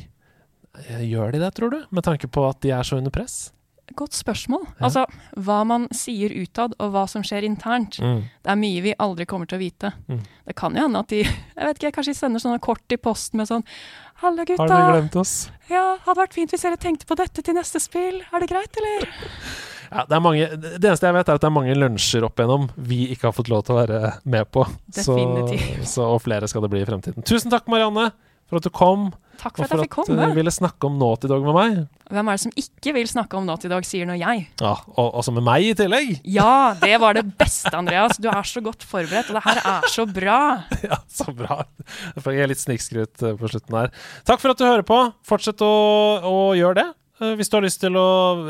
gjør de det, tror du? Med tanke på at de er så under press? Godt spørsmål. Ja. Altså, hva man sier utad, og hva som skjer internt. Det er mye vi aldri kommer til å vite. Mm. Det kan jo hende at de (laughs) jeg vet ikke, kanskje de sender sånne kort i posten med sånn Halla, Har gutta. dere glemt oss? Ja, hadde vært fint hvis dere tenkte på dette til neste spill. Er det greit, eller? Ja, det, er mange, det eneste jeg vet, er at det er mange lunsjer opp igjennom vi ikke har fått lov til å være med på. Så, så, og flere skal det bli i fremtiden. Tusen takk, Marianne, for at du kom, Takk og for at jeg fikk for at du ville snakke om Naughty Dog med meg. Hvem er det som ikke vil snakke om Naughty Dog, sier nå jeg. Ja, og også med meg i tillegg. Ja, det var det beste, Andreas. Du er så godt forberedt, og det her er så bra. (laughs) Ja, så bra. Jeg jeg litt snikskryt eh, på slutten her. Takk for at du hører på. Fortsett å, å gjøre det. Eh, Hvis du har lyst til å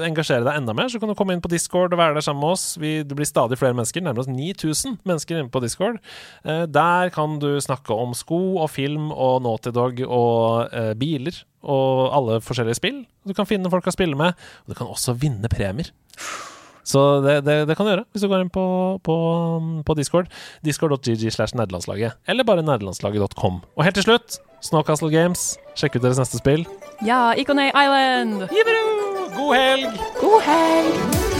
engasjere deg enda mer, så kan du komme inn på Discord og være der sammen med oss. Vi, det blir stadig flere mennesker, nærmere oss 9000 mennesker inne på Discord. Eh, Der kan du snakke om sko og film og Naughty Dog og eh, biler og alle forskjellige spill. Du kan finne folk å spille med, og du kan også vinne premier. Så det, det, det kan du gjøre hvis du går inn på, på, på Discord. Discord.gg slash nerdelandslaget. Eller bare nerdelandslaget.com. Og helt til slutt, Snowcastle Games. Sjekk ut deres neste spill. Ja, Iconay Island. Jibberu! God helg! God helg!